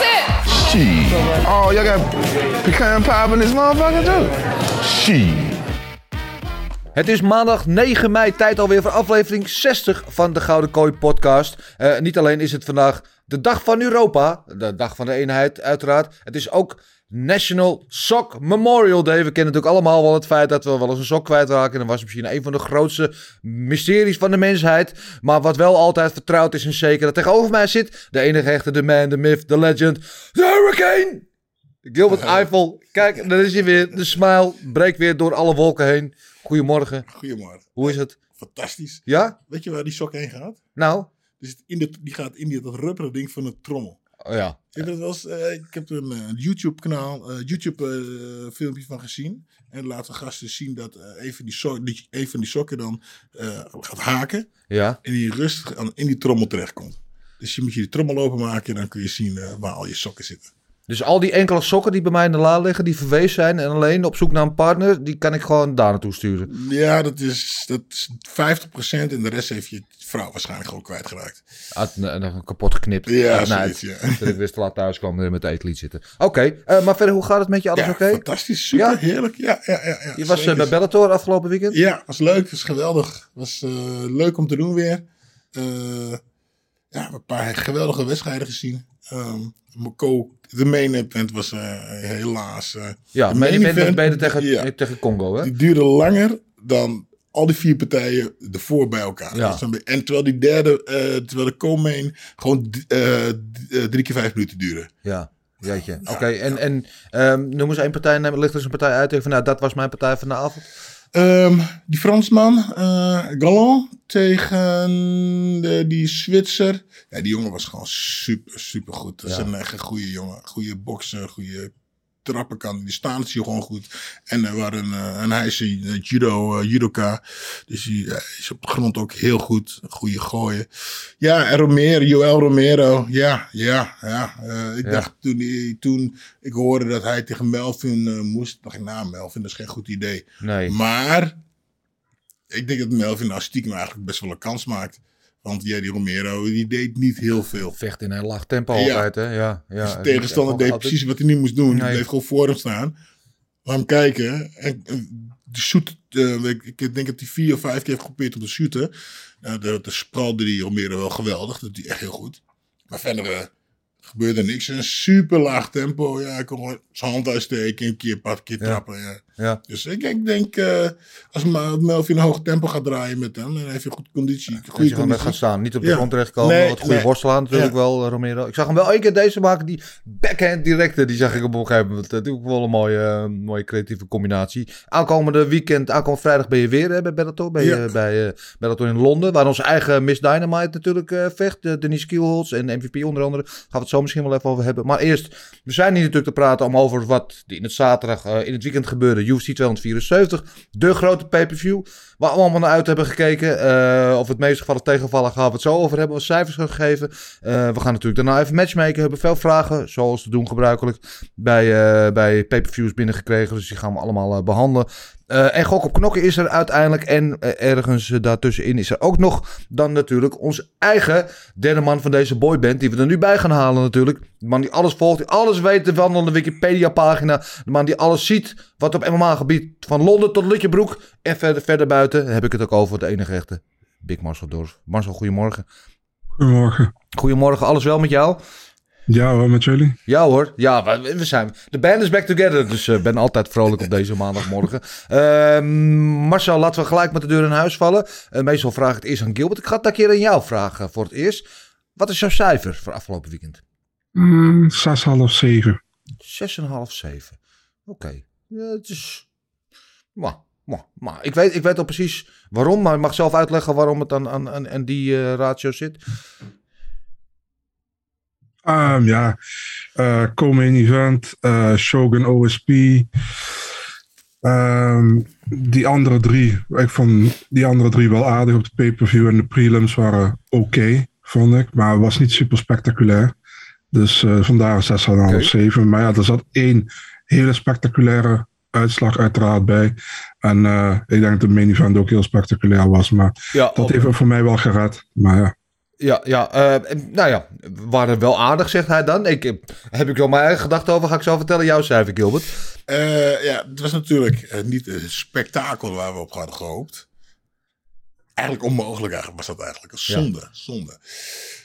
it. Shit. Oh, y'all got pecan pie in this motherfucker too? Shit. Het is maandag 9 mei, tijd alweer voor aflevering 60 van de Gouden Kooi podcast. Eh, niet alleen is het vandaag de dag van Europa, de dag van de eenheid uiteraard. Het is ook National Sock Memorial Day. We kennen natuurlijk allemaal wel het feit dat we wel eens een sok kwijtraken. En dat was misschien een van de grootste mysteries van de mensheid. Maar wat wel altijd vertrouwd is en zeker dat tegenover mij zit. De enige echte, de man, de myth, de legend, de hurricane. Gilbert Eiffel. Kijk, daar is hij weer. De smile breekt weer door alle wolken heen. Goedemorgen. Goedemorgen. Hoe is het? Fantastisch. Ja? Weet je waar die sok heen gaat? Nou? Dus in de, die gaat in die, dat rubberen ding van een trommel. Oh ja. Ik, dat was, eh, ik heb er een eh, YouTube-kanaal, eh, YouTube-filmpje van gezien. En laten gasten zien dat eh, een, van die sok, die, een van die sokken dan eh, gaat haken. Ja. En die rustig aan, in die trommel terechtkomt. Dus je moet je die trommel openmaken en dan kun je zien eh, waar al je sokken zitten. Dus al die enkele sokken die bij mij in de la liggen, die verwees zijn en alleen op zoek naar een partner, die kan ik gewoon daar naartoe sturen. Ja, dat is, dat is 50% en de rest heeft je vrouw waarschijnlijk gewoon kwijtgeraakt. Uit, en dan kapot geknipt. Ja, zoiets, ja. Dat ik wist te laat thuis kwam en met het eetlied zitten. Oké, eh, maar verder, hoe gaat het met je? Alles Ja, oké? fantastisch, super, Ja? heerlijk. Ja, ja, ja, ja, Je was eh, bij Bellator afgelopen weekend? Ja, was leuk, was geweldig. Was eh, leuk om te doen weer. Ja, een paar geweldige wedstrijden gezien. Ehm de main event was eh, helaas. eh, Ja, de main event tegen, ja, tegen Congo, hè? die duurde langer dan al die vier partijen ervoor bij elkaar. Ja. Dus en terwijl die derde, eh, terwijl de co-main gewoon drie keer vijf minuten duurde. Ja, jeetje. Oké, en, en ehm, noem eens één partij, neem, ligt er eens een partij uit. Even, nou, dat was mijn partij van Ehm, die Fransman, Galland, tegen de, die Zwitser. Ja, die jongen was gewoon super, super goed. Dat is Ja. een echt een goede jongen. Goede bokser, goede trappen kan. Die hij gewoon goed. En, waren, eh, en hij is een eh, judo, eh, judoka. Dus hij eh, is op de grond ook heel goed. Een goede gooien. Ja, en Romero, Joel Romero. Ja, ja, ja. Eh, ik Ja. dacht toen, toen ik hoorde dat hij tegen Melvin eh, moest. dacht ik, nou Melvin, dat is geen goed idee. Nee. Maar ik denk dat Melvin nou stiekem eigenlijk best wel een kans maakt. Want die Romero, die deed niet heel veel. Vecht in een laag tempo Ja. altijd, hè? Ja, ja. Dus de tegenstander deed precies wat hij niet moest doen. Nee. Hij bleef gewoon voor hem staan. Laat hem kijken. En, en de shoot, eh, ik, denk dat hij vier of vijf keer heeft geprobeerd om te shooten. Nou, de, de spralde die Romero wel geweldig. Dat hij echt heel goed. Maar verder eh, gebeurde niks. Een super laag tempo. Ja, hij kon gewoon zijn hand uitsteken. Een keer, een paar keer trappen. Ja. Ja. Dus ik, ik denk, eh, als Melvin een hoog tempo gaat draaien met hem, dan heeft hij goed conditie. Goede gewoon conditie. gaat staan. Niet op de Ja. grond terechtkomen. Nee, wat goede nee. worstelaar natuurlijk Ja. wel, eh, Romero. Ik zag hem wel één keer deze maken. Die backhand directe. Die zag ik op een gegeven moment. Dat is ook wel een mooie, eh, mooie creatieve combinatie. Aankomende weekend, aankomende vrijdag ben je weer hè, bij Bellator. Ben je Ja. bij Bellator in Londen. Waar onze eigen Miss Dynamite natuurlijk vecht. Uh, Denise Kielholz en MVP onder andere. Gaan we het zo misschien wel even over hebben. Maar eerst, we zijn hier natuurlijk te praten om over wat in het zaterdag, in het weekend gebeurde. UFC 274. De grote pay-per-view. Waar we allemaal naar uit hebben gekeken. Eh, of het meest gevallen tegenvallen gaan we het zo over hebben. We cijfers gaan geven. Eh, we gaan natuurlijk daarna even matchmaken. We hebben veel vragen, zoals te doen gebruikelijk, bij, eh, bij pay-per-views binnengekregen. Dus die gaan we allemaal eh, behandelen. Eh, en gok op knokken is er uiteindelijk. En ergens daartussenin is er ook nog dan natuurlijk onze eigen derde man van deze boyband. Die we er nu bij gaan halen natuurlijk. De man die alles volgt, die alles weet van de Wikipedia pagina. De man die alles ziet wat op MMA gebied van Londen tot Lutjebroek. En verder, verder buiten heb ik het ook over de enige echte Big Marcel Dorf. Marcel, goedemorgen. Goedemorgen. Goedemorgen, alles wel met jou? Ja hoor, met jullie. Ja hoor, ja, we, we zijn. De band is back together, dus ik ben altijd vrolijk op deze maandagmorgen. Ehm, Marcel, laten we gelijk met de deur in huis vallen. Eh, meestal vraag ik het eerst aan Gilbert. Ik ga het een keer aan jou vragen voor het eerst. Wat is jouw cijfer voor afgelopen weekend? Mm, zes, half zeven. 6,5, 7. Oké. Ja, het is. Maar, maar, maar. Ik, weet, ik weet al precies waarom, maar ik mag zelf uitleggen waarom het aan, aan, aan, aan die eh, ratio zit. Ehm, ja, co-main event, eh, Shogun OSP. Ehm, die andere drie, ik vond die andere drie wel aardig op de pay-per-view en de prelims waren oké, vond ik. Maar het was niet super spectaculair. Dus eh, vandaar 6,5, Oké. 7. Maar ja, er zat één hele spectaculaire uitslag uiteraard bij. En eh, ik denk dat de main event ook heel spectaculair was. Maar Ja, dat heeft hem voor mij wel gered. Maar ja. Ja, ja eh, nou ja, we waren wel aardig, zegt hij dan. Ik, eh, heb ik wel mijn eigen gedachten over, ga ik zo vertellen. Jouw cijfer, Gilbert. Eh, ja, het was natuurlijk niet het spektakel waar we op hadden gehoopt. Eigenlijk onmogelijk eigenlijk was dat eigenlijk. Een zonde, zonde.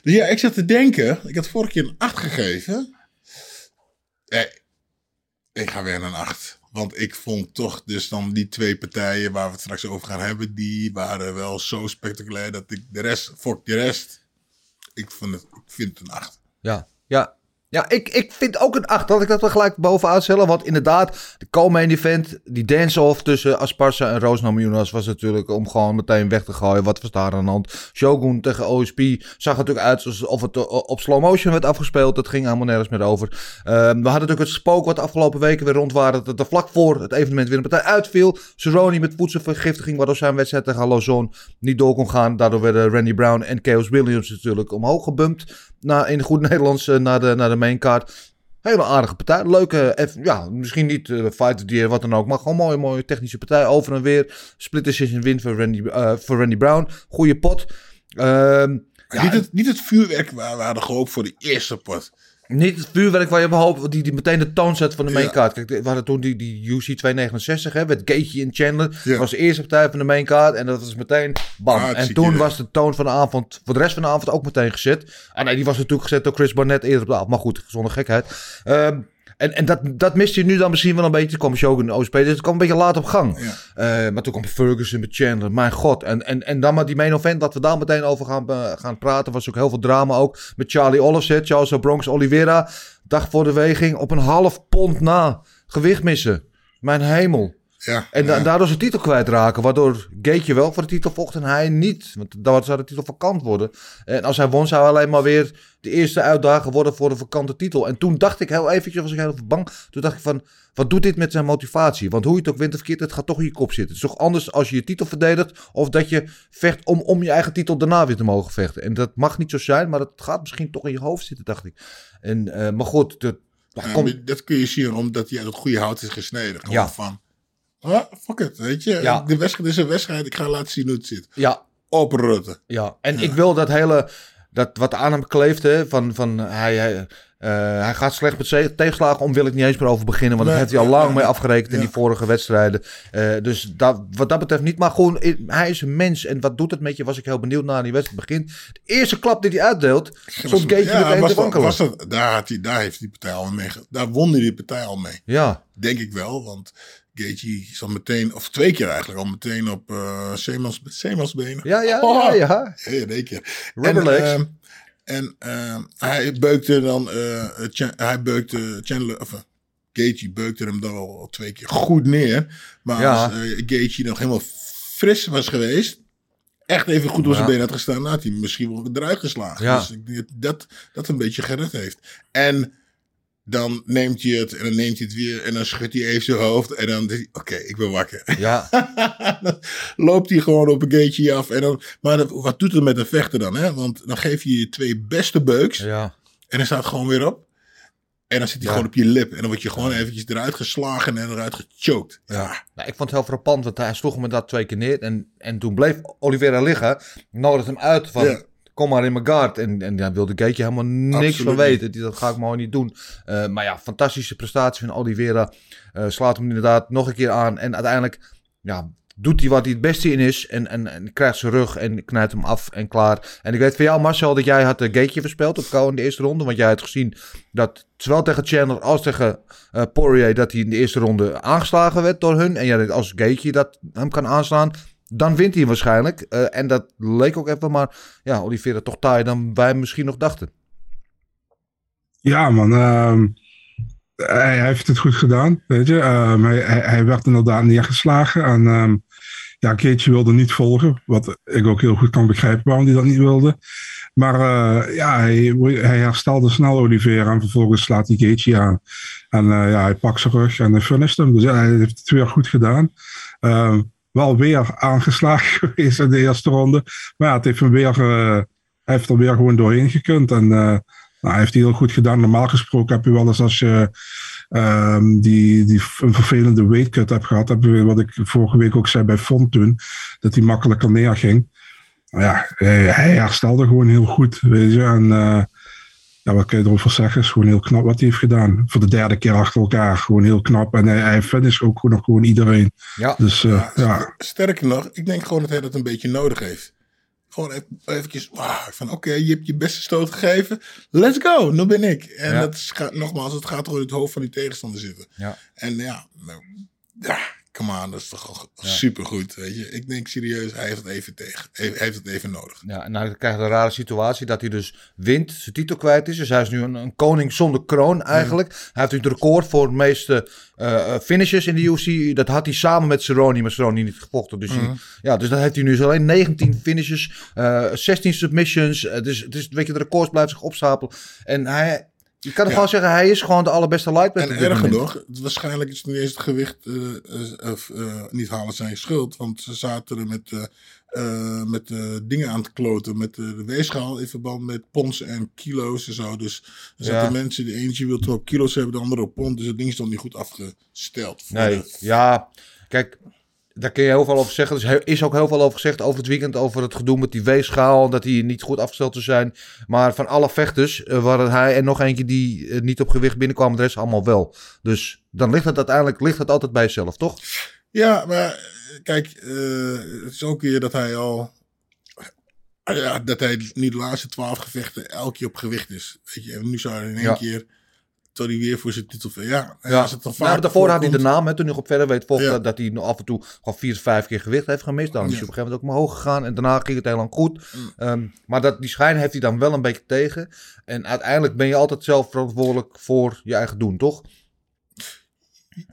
Dus ja, ik zat te denken. Ik had vorige keer een 8 gegeven. Nee, ik ga weer naar een 8. Want ik vond toch dus dan die twee partijen waar we het straks over gaan hebben, die waren wel zo spectaculair dat ik de rest, fuck de rest. Ik, vond het, ik vind het een 8. Ja, ja. Ja, ik, ik vind ook een 8. Dat ik dat er gelijk bovenaan stellen. Want inderdaad, de co-main event, die dance-off tussen Asparza en Roos Namajunas was natuurlijk om gewoon meteen weg te gooien. Wat was daar aan de hand? Shogun tegen OSP zag natuurlijk uit alsof het eh, op slow motion werd afgespeeld. Dat ging helemaal nergens meer over. Ehm, we hadden natuurlijk het spook wat de afgelopen weken weer rond waren. Dat er vlak voor het evenement weer een partij uitviel. Cerrone met voedselvergiftiging, waardoor zijn wedstrijd tegen Lozon niet door kon gaan. Daardoor werden Randy Brown en Chaos Williams natuurlijk omhoog gebumpt. Na, in goed Nederlands eh, naar, de, naar de card. Hele aardige partij. Leuke, eff- ja, misschien niet eh fight die wat dan ook. Maar gewoon mooie, mooie technische partij. Over en weer. Split decision win voor Randy, eh, voor Randy Brown. Goeie pot. Ehm, ja, niet, het, niet het vuurwerk waar we hadden gehoopt voor de eerste pot. Niet het vuurwerk waar je op hoopt, die, die meteen de toon zet van de main Ja. card. Kijk, we hadden toen die, die UC 269, hè, met Gaethje en Chandler. Ja. Dat was de eerste partij van de main card en dat was meteen bam. en Hartstikke toen was de toon van de avond, voor de rest van de avond ook meteen gezet. Ah nee, die was natuurlijk gezet door Chris Barnett eerder op de avond. Maar goed, zonder gekheid. Ehm, en en dat, dat mist je nu dan misschien wel een beetje. Toen kwam Shogun OSP, dus het kwam een beetje laat op gang. Ja. Eh, maar toen kwam Ferguson met Chandler. Mijn god. En, en, en dan maar die main event, dat we daar meteen over gaan, eh, gaan praten. Was ook heel veel drama ook. Met Charlie Oliveset, Charles Bronx Oliveira. Dag voor de weging op een half pond na. Gewicht missen. Mijn hemel. Ja, En da- ja. daardoor zijn titel kwijtraken. Waardoor Gaetje wel voor de titel vocht en hij niet. Want dan zou de titel vakant worden. En als hij won zou hij alleen maar weer de eerste uitdager worden voor de vakante titel. En toen dacht ik heel eventjes, was ik heel even bang. Toen dacht ik van, wat doet dit met zijn motivatie? Want hoe je het ook wint of verkeerd, het gaat toch in je kop zitten. Het is toch anders als je je titel verdedigt. Of dat je vecht om, om je eigen titel daarna weer te mogen vechten. En dat mag niet zo zijn, maar dat gaat misschien toch in je hoofd zitten, dacht ik. En, eh, maar goed, de, Ja, dat kun je zien omdat hij uit het goede hout is gesneden. Gewoon Ja. van, ah, fuck it, weet je. Ja. De wedstrijd is een wedstrijd, ik ga laten zien hoe het zit. ja, Oprotten. Ja, en ik wil dat hele, dat wat aan hem kleeft, hè, van, van hij, hij, eh, hij gaat slecht met tegenslagen om, wil ik niet eens meer over beginnen, want daar Nee, heeft hij al lang mee ja. afgerekend in die vorige wedstrijden. Eh, dus dat, wat dat betreft niet, maar gewoon, hij is een mens en wat doet het met je, was ik heel benieuwd naar die wedstrijd begint. De eerste klap die hij uitdeelt, Gaetje ja, meteen te wankelen. was dat, daar, had hij, daar heeft die partij al mee. Daar won hij die partij al mee. Ja, Denk ik wel, want Gaethje al meteen, of twee keer eigenlijk, al meteen op uh, ja, ja, Oh. ja, ja. Ja, in één keer. Rubber en, ehm, en ehm, hij beukte dan, eh, Chan- hij beukte Chandler, of uh, Gaethje beukte hem dan al, twee keer goed neer. Maar Ja. als uh, Gaethje nog helemaal fris was geweest, echt even goed op zijn Ja. been had gestaan, had hij misschien wel eruit geslagen. Ja. Dus ik denk dat dat een beetje gered heeft. En dan neemt hij het en dan neemt hij het weer en dan schudt hij even zijn hoofd en dan denkt hij, oké, ik ben wakker. ja. dan loopt hij gewoon op een gateje af. En dan, maar dat- wat doet het met een vechter dan? Hè? Want dan geef je je twee beste beuks. ja. En dan staat het gewoon weer op. En dan zit hij Ja. gewoon op je lip. En dan word je gewoon eventjes eruit geslagen en eruit gechoked. Ja. Nou, ik vond het heel frappant, want hij sloeg me dat twee keer neer. En, en toen bleef Oliveira liggen, nodigde hem uit van... Ja. Kom maar in mijn guard. En, en daar wilde Gaetje helemaal niks Absoluut van weten. Die, dat ga ik maar niet doen. Eh, maar ja, fantastische prestatie van Oliveira. Eh, slaat hem inderdaad nog een keer aan. En uiteindelijk ja, doet hij wat hij het beste in is. En, en, en krijgt zijn rug en knijpt hem af en klaar. En ik weet van jou, Marcel, dat jij had gateje verspeeld op Kou in de eerste ronde. Want jij had gezien dat zowel tegen Chandler als tegen eh, Poirier... dat hij in de eerste ronde aangeslagen werd door hun. En jij denkt, als Gaethje dat hem kan aanslaan... Dan wint hij waarschijnlijk. Eh, en dat leek ook even, maar ja, Oliveira toch taai dan wij misschien nog dachten. Ja, man. ehm, hij, heeft het goed gedaan, weet je. Ehm, hij, hij, werd inderdaad neergeslagen. En ehm, ja, Keetje wilde niet volgen. Wat ik ook heel goed kan begrijpen waarom hij dat niet wilde. Maar eh, ja, hij, hij herstelde snel Oliveira. En vervolgens slaat hij Keetje aan. En eh, ja, hij pakt zijn rug en hij finished hem. Dus ja, hij heeft het weer goed gedaan. Ehm, wel weer aangeslagen geweest in de eerste ronde. Maar ja, het heeft hem weer, eh, hij heeft er weer gewoon doorheen gekund. En eh, nou, hij heeft het heel goed gedaan. Normaal gesproken heb je wel eens als je ehm, die, die een vervelende weightcut hebt gehad. Heb je, wat ik vorige week ook zei bij Font toen. Dat hij makkelijker neerging. Maar ja, hij, hij herstelde gewoon heel goed. Weet je. En eh, ja, wat kun je erover zeggen? is gewoon heel knap wat hij heeft gedaan. Voor de derde keer achter elkaar. Gewoon heel knap. En hij, hij finisht ook gewoon, nog gewoon iedereen. Ja. Dus eh, ja, Sterker nog, ik denk gewoon dat hij dat een beetje nodig heeft. Gewoon even, eventjes, wauw, van oké, je hebt je beste stoot gegeven. Let's go, nu ben ik. En Ja. dat is, gaat, nogmaals, het gaat gewoon in het hoofd van die tegenstander zitten. Ja. En ja, nou, ja, come on, dat is toch al supergoed, weet je. Ik denk serieus, hij heeft het even tegen. Hij heeft het even nodig. Ja, en dan krijg je een rare situatie dat hij dus wint, zijn titel kwijt is. Dus hij is nu een, een koning zonder kroon eigenlijk. Hij heeft nu het record voor de meeste eh, eh, finishes in de UFC. Dat had hij samen met Cerrone, maar Cerrone niet gevochten. Dus, hij- ja, dus dat heeft hij nu zo alleen 19 finishes, eh 16 submissions. Eh, dus, dus weet je, de records blijven zich opstapelen. En hij, je kan Ja. gewoon zeggen, hij is gewoon de allerbeste lightweight. En erger nog, waarschijnlijk is het niet eens het gewicht eh, eh, eh, niet halen zijn schuld. Want ze zaten er met, met dingen aan te kloten. Met de weegschaal in verband met pons en kilo's en zo. Dus er zaten Ja. mensen, de eentje wil op kilo's hebben, de andere op pond. Dus het ding is dan niet goed afgesteld. voor Nee, de- ja, kijk, daar kun je heel veel over zeggen. Er is ook heel veel over gezegd over het weekend, over het gedoe met die weegschaal, dat die niet goed afgesteld te zijn. Maar van alle vechters eh, waren hij en nog eentje die eh, niet op gewicht binnenkwamen, de rest allemaal wel. Dus dan ligt het uiteindelijk ligt het altijd bij jezelf, toch? Ja, maar eh, kijk, eh, het is ook weer dat hij al. ah Ja, dat hij nu de laatste twaalf gevechten elke keer op gewicht is. Weet je, en nu zou hij in één Ja. keer. Hij weer voor zijn titel. Ja, Ja, als het dan nou, daarvoor had hij de naam, hè, toen hij op verder weet Ja. dat, hij af en toe gewoon vier, vijf keer gewicht heeft gemist. Dan is hij op een gegeven moment ook omhoog gegaan en daarna ging het heel lang goed. Mm. Ehm, maar dat, die schijn heeft hij dan wel een beetje tegen. En uiteindelijk ben je altijd zelf verantwoordelijk voor je eigen doen, toch?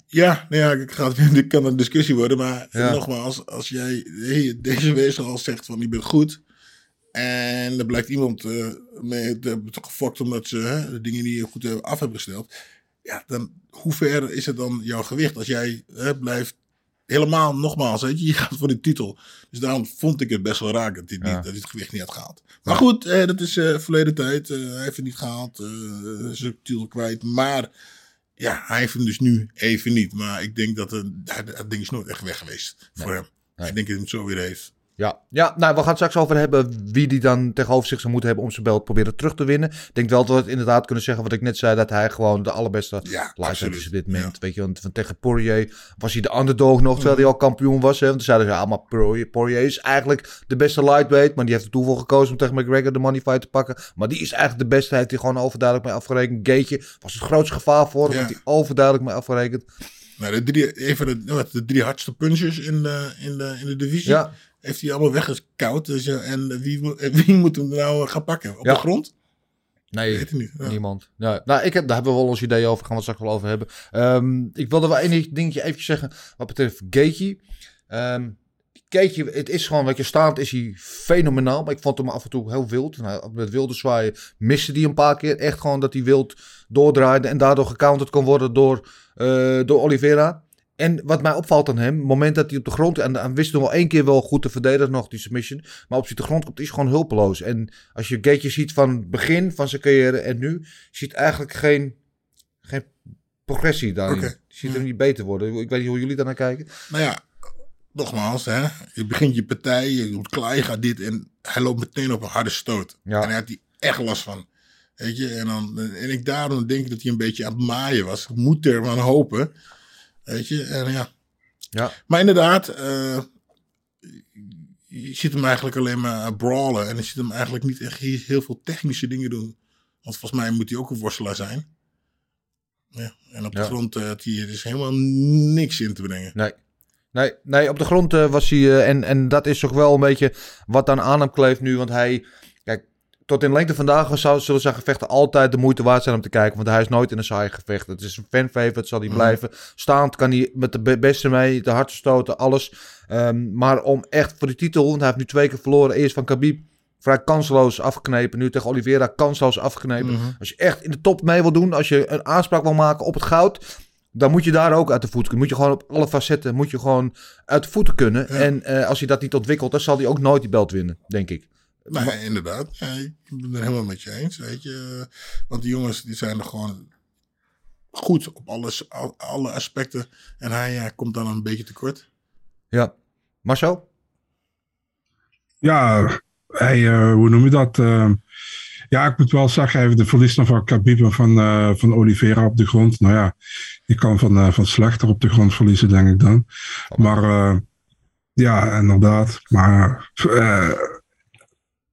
Ja, nou ja, ik ga, dit kan een discussie worden. Maar Ja. nogmaals, als jij deze wezen al zegt van je bent goed. En er blijkt iemand eh mee te hebben gefokt omdat ze hè, de dingen niet goed af hebben gesteld. Ja, dan hoe ver is het dan jouw gewicht als jij hè, blijft helemaal nogmaals, weet je, je gaat voor de titel. Dus daarom vond ik het best wel raar dat hij, niet, dat hij het gewicht niet had gehaald. Maar goed, eh, dat is eh, verleden tijd. Hij heeft het niet gehaald. eh zijn titel kwijt. Maar ja, hij heeft hem dus nu even niet. Maar ik denk dat het, dat, ding is nooit echt weg geweest voor hem. Nee. Ik denk dat hij hem zo weer heeft. Ja, ja nou, we gaan het straks over hebben wie die dan tegenover zich zou moeten hebben om zijn belt proberen terug te winnen. Ik denk wel dat we het inderdaad kunnen zeggen wat ik net zei, dat hij gewoon de allerbeste Ja, is op dit moment. Ja. Weet je, want van tegen Poirier was hij de underdog nog, terwijl hij al kampioen was. Hè? Want toen zeiden ze, ja, maar Poirier, Poirier is eigenlijk de beste lightweight, maar die heeft er toen voor gekozen om tegen McGregor de money fight te pakken. Maar die is eigenlijk de beste, hij heeft hij gewoon overduidelijk mee afgerekend. Gaetje was het grootste gevaar voor hem, Ja. heeft hij overduidelijk mee afgerekend. Nou, de drie, even de, de drie hardste punchers in de, in de, in de divisie. Ja, Heeft hij allemaal weggekoud. Dus, ja, en wie, wie moet hem nou gaan pakken? Op de grond? nee. Weet niet. Ja. Niemand. Ja, nou, ik heb, daar hebben we wel ons idee over. Gaan we het straks wel over hebben. Ehm, ik wilde wel één dingetje even zeggen. Wat betreft Gaethje. Ehm Gaethje, het is gewoon, wat je staand is hij fenomenaal. Maar ik vond hem af en toe heel wild. Nou, met wilde zwaaien miste hij een paar keer. Echt gewoon dat hij wild doordraaide. En daardoor gecounterd kon worden door, eh, door Oliveira. En wat mij opvalt aan hem, het moment dat hij op de grond... en hij wist nog wel één keer wel goed te verdedigen nog, die submission. Maar op de grond komt, is gewoon hulpeloos. En als je Gaethje ziet van het begin van zijn carrière en nu... ziet eigenlijk geen, geen progressie daarin. Je ziet hem niet beter worden. Ik weet niet hoe jullie daarnaar kijken. Nou ja, nogmaals, hè, je begint je partij, je doet klaar, je gaat dit en hij loopt meteen op een harde stoot. Ja. En hij had die echt last van. Weet je, en, dan, en ik daarom denk dat hij een beetje aan het maaien was. Ik moet er maar aan hopen. Weet je, en ja, Ja. Maar inderdaad, eh, je ziet hem eigenlijk alleen maar brawlen. En je ziet hem eigenlijk niet echt heel veel technische dingen doen. Want volgens mij moet hij ook een worstelaar zijn. Ja, en op de Ja. grond eh, had hij er dus helemaal niks in te brengen. Nee. Nee, nee, op de grond eh, was hij. eh, en, en dat is toch wel een beetje wat dan aan hem kleeft nu. Want hij. Tot in lengte vandaag zou, zullen zijn gevechten altijd de moeite waard zijn om te kijken. Want hij is nooit in een saai gevecht. Het is een fanfavorite, zal hij Mhm. blijven. Staand kan hij met de be- beste mee, de hardste stoten, alles. Ehm, maar om echt voor de titel, want hij heeft nu twee keer verloren. Eerst van Khabib, vrij kansloos afgeknepen. Nu tegen Oliveira, kansloos afgeknepen. Mhm. Als je echt in de top mee wil doen, als je een aanspraak wil maken op het goud, dan moet je daar ook uit de voeten kunnen. Moet je gewoon op alle facetten moet je gewoon uit de voeten kunnen. Ja. En eh, als hij dat niet ontwikkelt, dan zal hij ook nooit die belt winnen, denk ik. Nee, inderdaad. Ja, ik ben het helemaal met je eens. Weet je. Want die jongens die zijn er gewoon goed op alles, al- alle aspecten. En hij ja, komt dan een beetje tekort. Ja. Marcel? Ja, hij, eh, hoe noem je dat? Eh, ja, ik moet wel zeggen, hij heeft de verlies van Khabib en van, eh, van Oliveira op de grond. Nou ja, je kan van, eh, van slechter op de grond verliezen, denk ik dan. Maar eh, ja, inderdaad. Maar eh,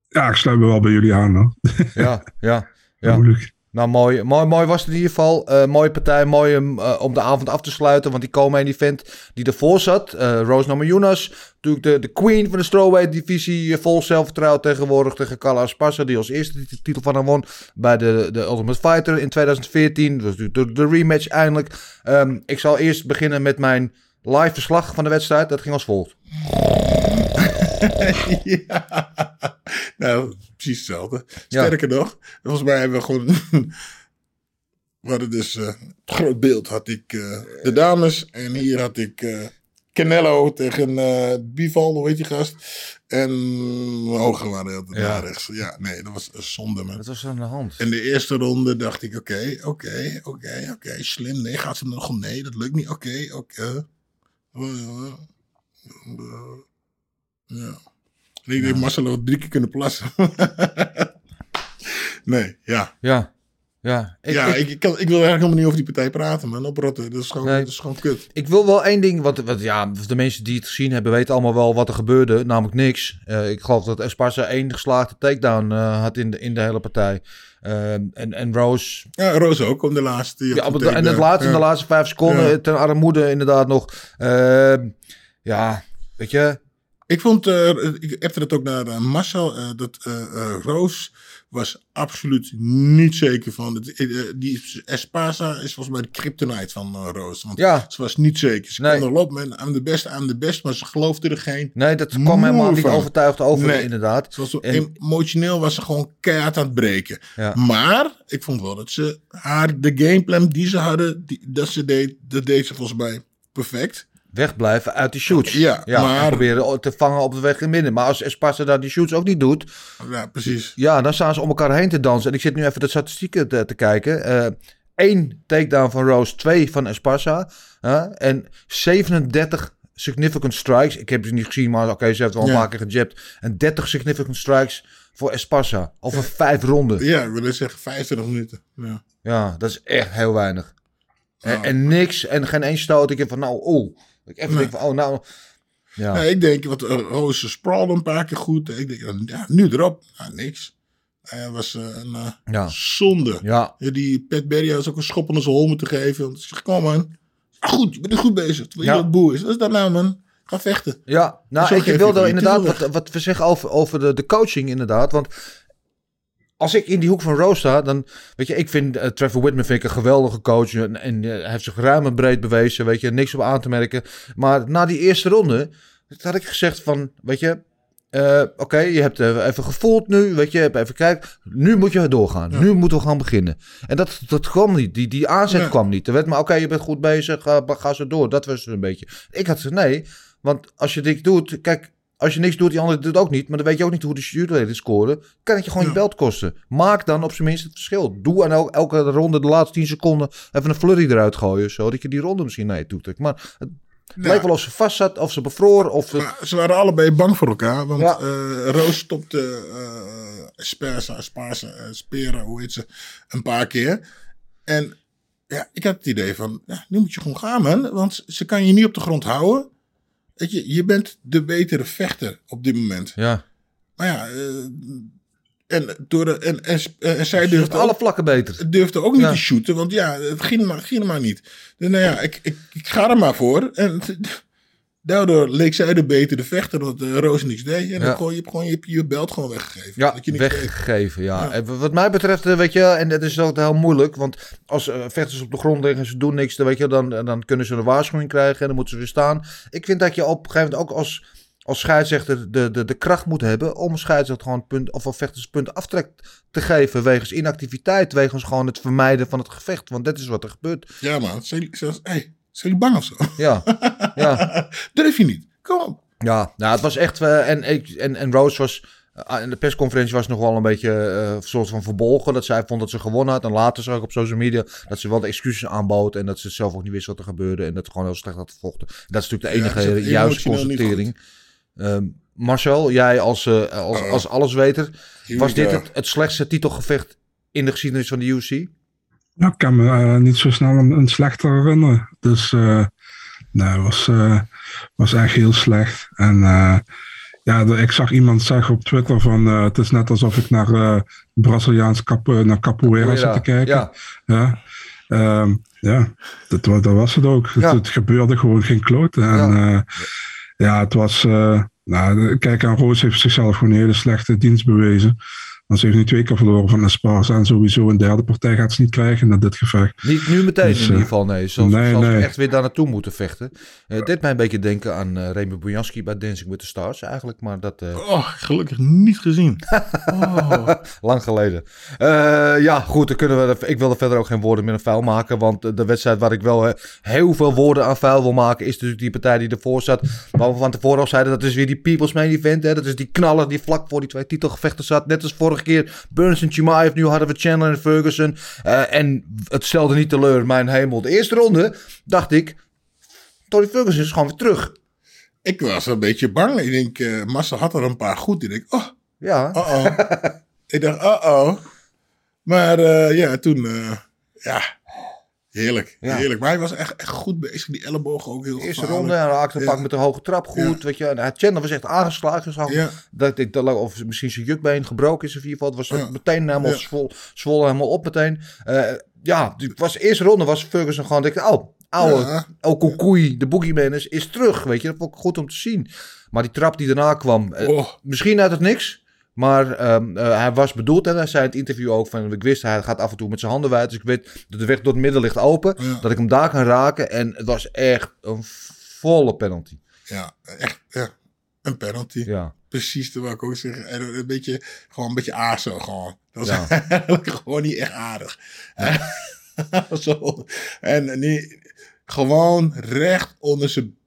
ja, ik sluit me wel bij jullie aan. Hoor. Ja, ja, ja. Moeilijk. Nou, mooi, mooi, mooi was het in ieder geval. Eh, mooie partij, mooi om, eh, om de avond af te sluiten. Want die komen event die ervoor zat. eh Rose Namajunas, natuurlijk de, de queen van de strawweight divisie. vol zelfvertrouwen tegenwoordig tegen Carla Esparza. Die als eerste de titel van haar won bij de, de Ultimate Fighter in 2014. Dat was natuurlijk de, de rematch eindelijk. Ehm, ik zal eerst beginnen met mijn live verslag van de wedstrijd. Dat ging als volgt. ja. Nou, precies hetzelfde. Sterker nog, volgens mij hebben we gewoon. we hadden dus eh, het groot beeld had ik eh, de dames. En hier had ik eh, Canelo tegen eh Bival, hoe heet die gast? En ogen waren heel Ja. naar rechts. Ja, nee, dat was een zonde, man. Wat was aan de hand? In de eerste ronde dacht ik, oké, oké, oké, oké, slim. Nee, gaat ze nog? Nee, dat lukt niet. Oké, oké. Eh, eh, eh, Ja. En ik denk, Marcel had drie keer kunnen plassen. nee, ja. Ja, ja. Ik, ja, ik- ik, kan, ik wil eigenlijk helemaal niet over die partij praten, man. Oprotten, dat is gewoon, Nee. dat is gewoon kut. Ik wil wel één ding, want, want ja, de mensen die het gezien hebben weten allemaal wel wat er gebeurde, namelijk niks. Eh, ik geloof dat Esparza één geslaagde takedown eh, had in de, in de hele partij. Ehm, en, en Rose, Ja, Roos ook om de laatste. ja, op en het takedown. laatste, in de laatste vijf seconden, ten armoede inderdaad nog. Ehm, ja, weet je, Ik vond, eh, ik appte het ook naar eh, Marcel, eh, dat Roos was absoluut niet zeker van. Het, die Esparza is volgens mij de kryptonite van Roos. Want Ja. ze was niet zeker. Ze Nee. kon erop met aan de best, aan de best, maar ze geloofde er geen. nee, dat kwam helemaal niet overtuigd over, Nee. inderdaad. Ze was zo En- emotioneel was ze gewoon keihard aan het breken. Ja. Maar ik vond wel dat ze haar, de gameplan die ze hadden, die, dat ze deed, dat deed ze volgens mij perfect. Wegblijven uit die shoots. Ja, maar- proberen te vangen op de weg in midden. Maar als Esparza daar die shoots ook niet doet, Ja, precies. Ja, dan staan ze om elkaar heen te dansen. En ik zit nu even de statistieken te, te kijken. Eén takedown van Rose, twee van Esparza. en 37 significant strikes. Ik heb ze niet gezien, maar oké, ze heeft wel een Ja. paar keer gejabt. En 30 significant strikes voor Esparza. Over vijf ronden. Ja, ik wil zeggen 25 minuten. Ja. Ja, dat is echt heel weinig. En, Oh. en niks, en geen één stoot. Ik heb van, nou, oh. Ik even Nee. denk van, oh, nou. Ja, Ja, ik denk, wat uh, Roos sprawlde een paar keer goed. Ik denk, ja, nu erop. Ja, niks. Hij was eh, een eh, Ja. zonde. ja, die Pat Berry had ook een schop onder zijn hol moeten geven. Want ik zeg, kom man. Ah, goed, je bent er goed bezig. Terwijl Ja. je wat boer is. Wat is dat nou man? Ga vechten. Ja, nou, ik wilde inderdaad wat, wat we zeggen over, over de, de coaching, inderdaad. Want als ik in die hoek van Rose sta, dan weet je, ik vind eh, Trevor Whitman vind ik een geweldige coach. En, en eh, hij heeft zich ruim en breed bewezen, weet je, niks op aan te merken. Maar na die eerste ronde had ik gezegd van, weet je, eh, oké, je hebt even gevoeld nu, weet je, even kijken. Nu moet je doorgaan. Nu moeten we gaan beginnen. En dat, dat kwam niet. Die, die aanzet Ja. kwam niet. Er werd maar, oké, je bent goed bezig, ga, ga zo door. Dat was het een beetje. Ik had gezegd, nee, want als je dit doet, kijk, als je niks doet, die andere doet het ook niet. Maar dan weet je ook niet hoe de juryleden scoren. Kan het je gewoon je belt kosten. Maak dan op zijn minst het verschil. Doe aan el- elke ronde de laatste 10 seconden even een flurry eruit gooien. Zodat je die ronde misschien naar je toe trekt. Maar het lijkt wel of ze vast zat, of ze bevroor. Of ze waren allebei bang voor elkaar. Want Ja. eh, Roos stopte uh, Spersa, Sparsa, eh, Spera, hoe heet ze, een paar keer. En ja, ik had het idee van, ja, nu moet je gewoon gaan, man. Want ze kan je niet op de grond houden. Weet je, je bent de betere vechter op dit moment. Ja. Maar ja, eh, en, door de, en, en, en zij durfde alle vlakken beter. durfde ook niet Ja. te shooten. Want ja, het ging maar, ging maar niet. Dus nou ja, ik, ik, ik ga er maar voor. En daardoor leek zij de betere vechter, dat uh, Roos niks deed. En dan gewoon, je gewoon je, hebt je belt gewoon weggegeven. Ja, Dat je niks weggegeven. Ja. Ja. En wat mij betreft, eh, weet je, en dat is ook heel moeilijk. Want als eh, vechters op de grond liggen en ze doen niks, dan, weet je, dan, dan kunnen ze een waarschuwing krijgen en dan moeten ze weer staan. Ik vind dat je op een gegeven moment ook als, als scheidsrechter de, de, de kracht moet hebben om scheidsrechter gewoon punt, of een vechters punt aftrek te geven. Wegens inactiviteit, wegens gewoon het vermijden van het gevecht. Want dat is wat er gebeurt. Ja man, hey, zijn jullie bang of zo? Ja, ja. Durf je niet? Kom op. Ja, nou, het was echt. eh, en, en, en Rose was. eh, in de persconferentie was nog wel een beetje eh, een soort van verbolgen. Dat zij vond dat ze gewonnen had. En later zag ik op social media dat ze wel de excuses aanbood. En dat ze zelf ook niet wist wat er gebeurde. En dat het gewoon heel slecht had gevochten. Dat is natuurlijk de enige juiste constatering. Ehm, Marcel, jij als, eh, als, Oh. als allesweter. Was dit het, het slechtste titelgevecht in de geschiedenis van de UFC? Ja, ik kan me eh, niet zo snel een, een slechter herinneren. Dus eh nee, het was, eh, was echt heel slecht. En ja, ik zag iemand zeggen op Twitter van het is net alsof ik naar eh Braziliaans cap, naar capoeira zit te kijken. Ja, Ja, Ehm, ja dat, dat was het ook. Het, Ja. het gebeurde gewoon geen kloot. En Ja. ja, ja het was. nou, kijk, aan Roos heeft zichzelf gewoon een hele slechte dienst bewezen. Want ze heeft nu twee keer verloren van Esparza. En sowieso een derde partij gaat ze niet krijgen na dit gevecht. Niet nu meteen Dus, in eh, ieder geval, nee. Zelfs, nee, echt weer daar naartoe moeten vechten. Eh, Het deed mij een beetje denken aan uh, Remy Bojanski bij Dancing with the Stars eigenlijk. Maar dat... eh, Oh, gelukkig niet gezien. Oh. Lang geleden. Eh, ja, goed. Dan kunnen we, ik wil er verder ook geen woorden meer aan vuil maken. Want de wedstrijd waar ik wel eh, heel veel woorden aan vuil wil maken... is natuurlijk die partij die ervoor zat. Waar we van tevoren al zeiden, dat is weer die People's Main Event. Hè? Dat is die knaller die vlak voor die twee titelgevechten zat. Net als vorige keer Burns en Chimaev. Nu hadden we Chandler en Ferguson. Eh, en het stelde niet teleur, mijn hemel. De eerste ronde dacht ik... Tony Ferguson is gewoon weer terug. Ik was een beetje bang. Ik denk, eh Massa had er een paar goed. Ik denk, oh, Ja, oh, oh. ik dacht, oh, oh. Maar eh, ja, toen, ja, heerlijk, Ja. heerlijk. Maar hij was echt, echt goed bezig. Die ellebogen ook heel eerste ronde. Hij raakte een Ja. pak met een hoge trap goed. Weet je. En hij- Chandler was echt aangeslagen. Ja. Dat ik, dat, of misschien zijn jukbeen gebroken is of in ieder geval. Het was meteen helemaal zwol, zwollen helemaal op meteen. Eh, ja, die was de eerste ronde was Ferguson gewoon. Denk ik, oh, oude, Ja. koekoei, de boogeyman is, is terug. Weet je, dat vond ik goed om te zien. Maar die trap die daarna kwam, eh, Oh. misschien uit het niks. Maar ehm, eh, hij was bedoeld en hij zei in het interview ook van ik wist hij gaat af en toe met zijn handen wijd. Dus ik weet dat de weg door het midden ligt open. Ja. Dat ik hem daar kan raken. En het was echt een volle penalty. Ja, echt, ja. Een penalty. Ja. Precies, dat wou ik ook zeggen. En een beetje, gewoon een beetje aardig gewoon. Dat was Ja. eigenlijk gewoon niet echt aardig. Zo. En niet, gewoon recht onder zijn,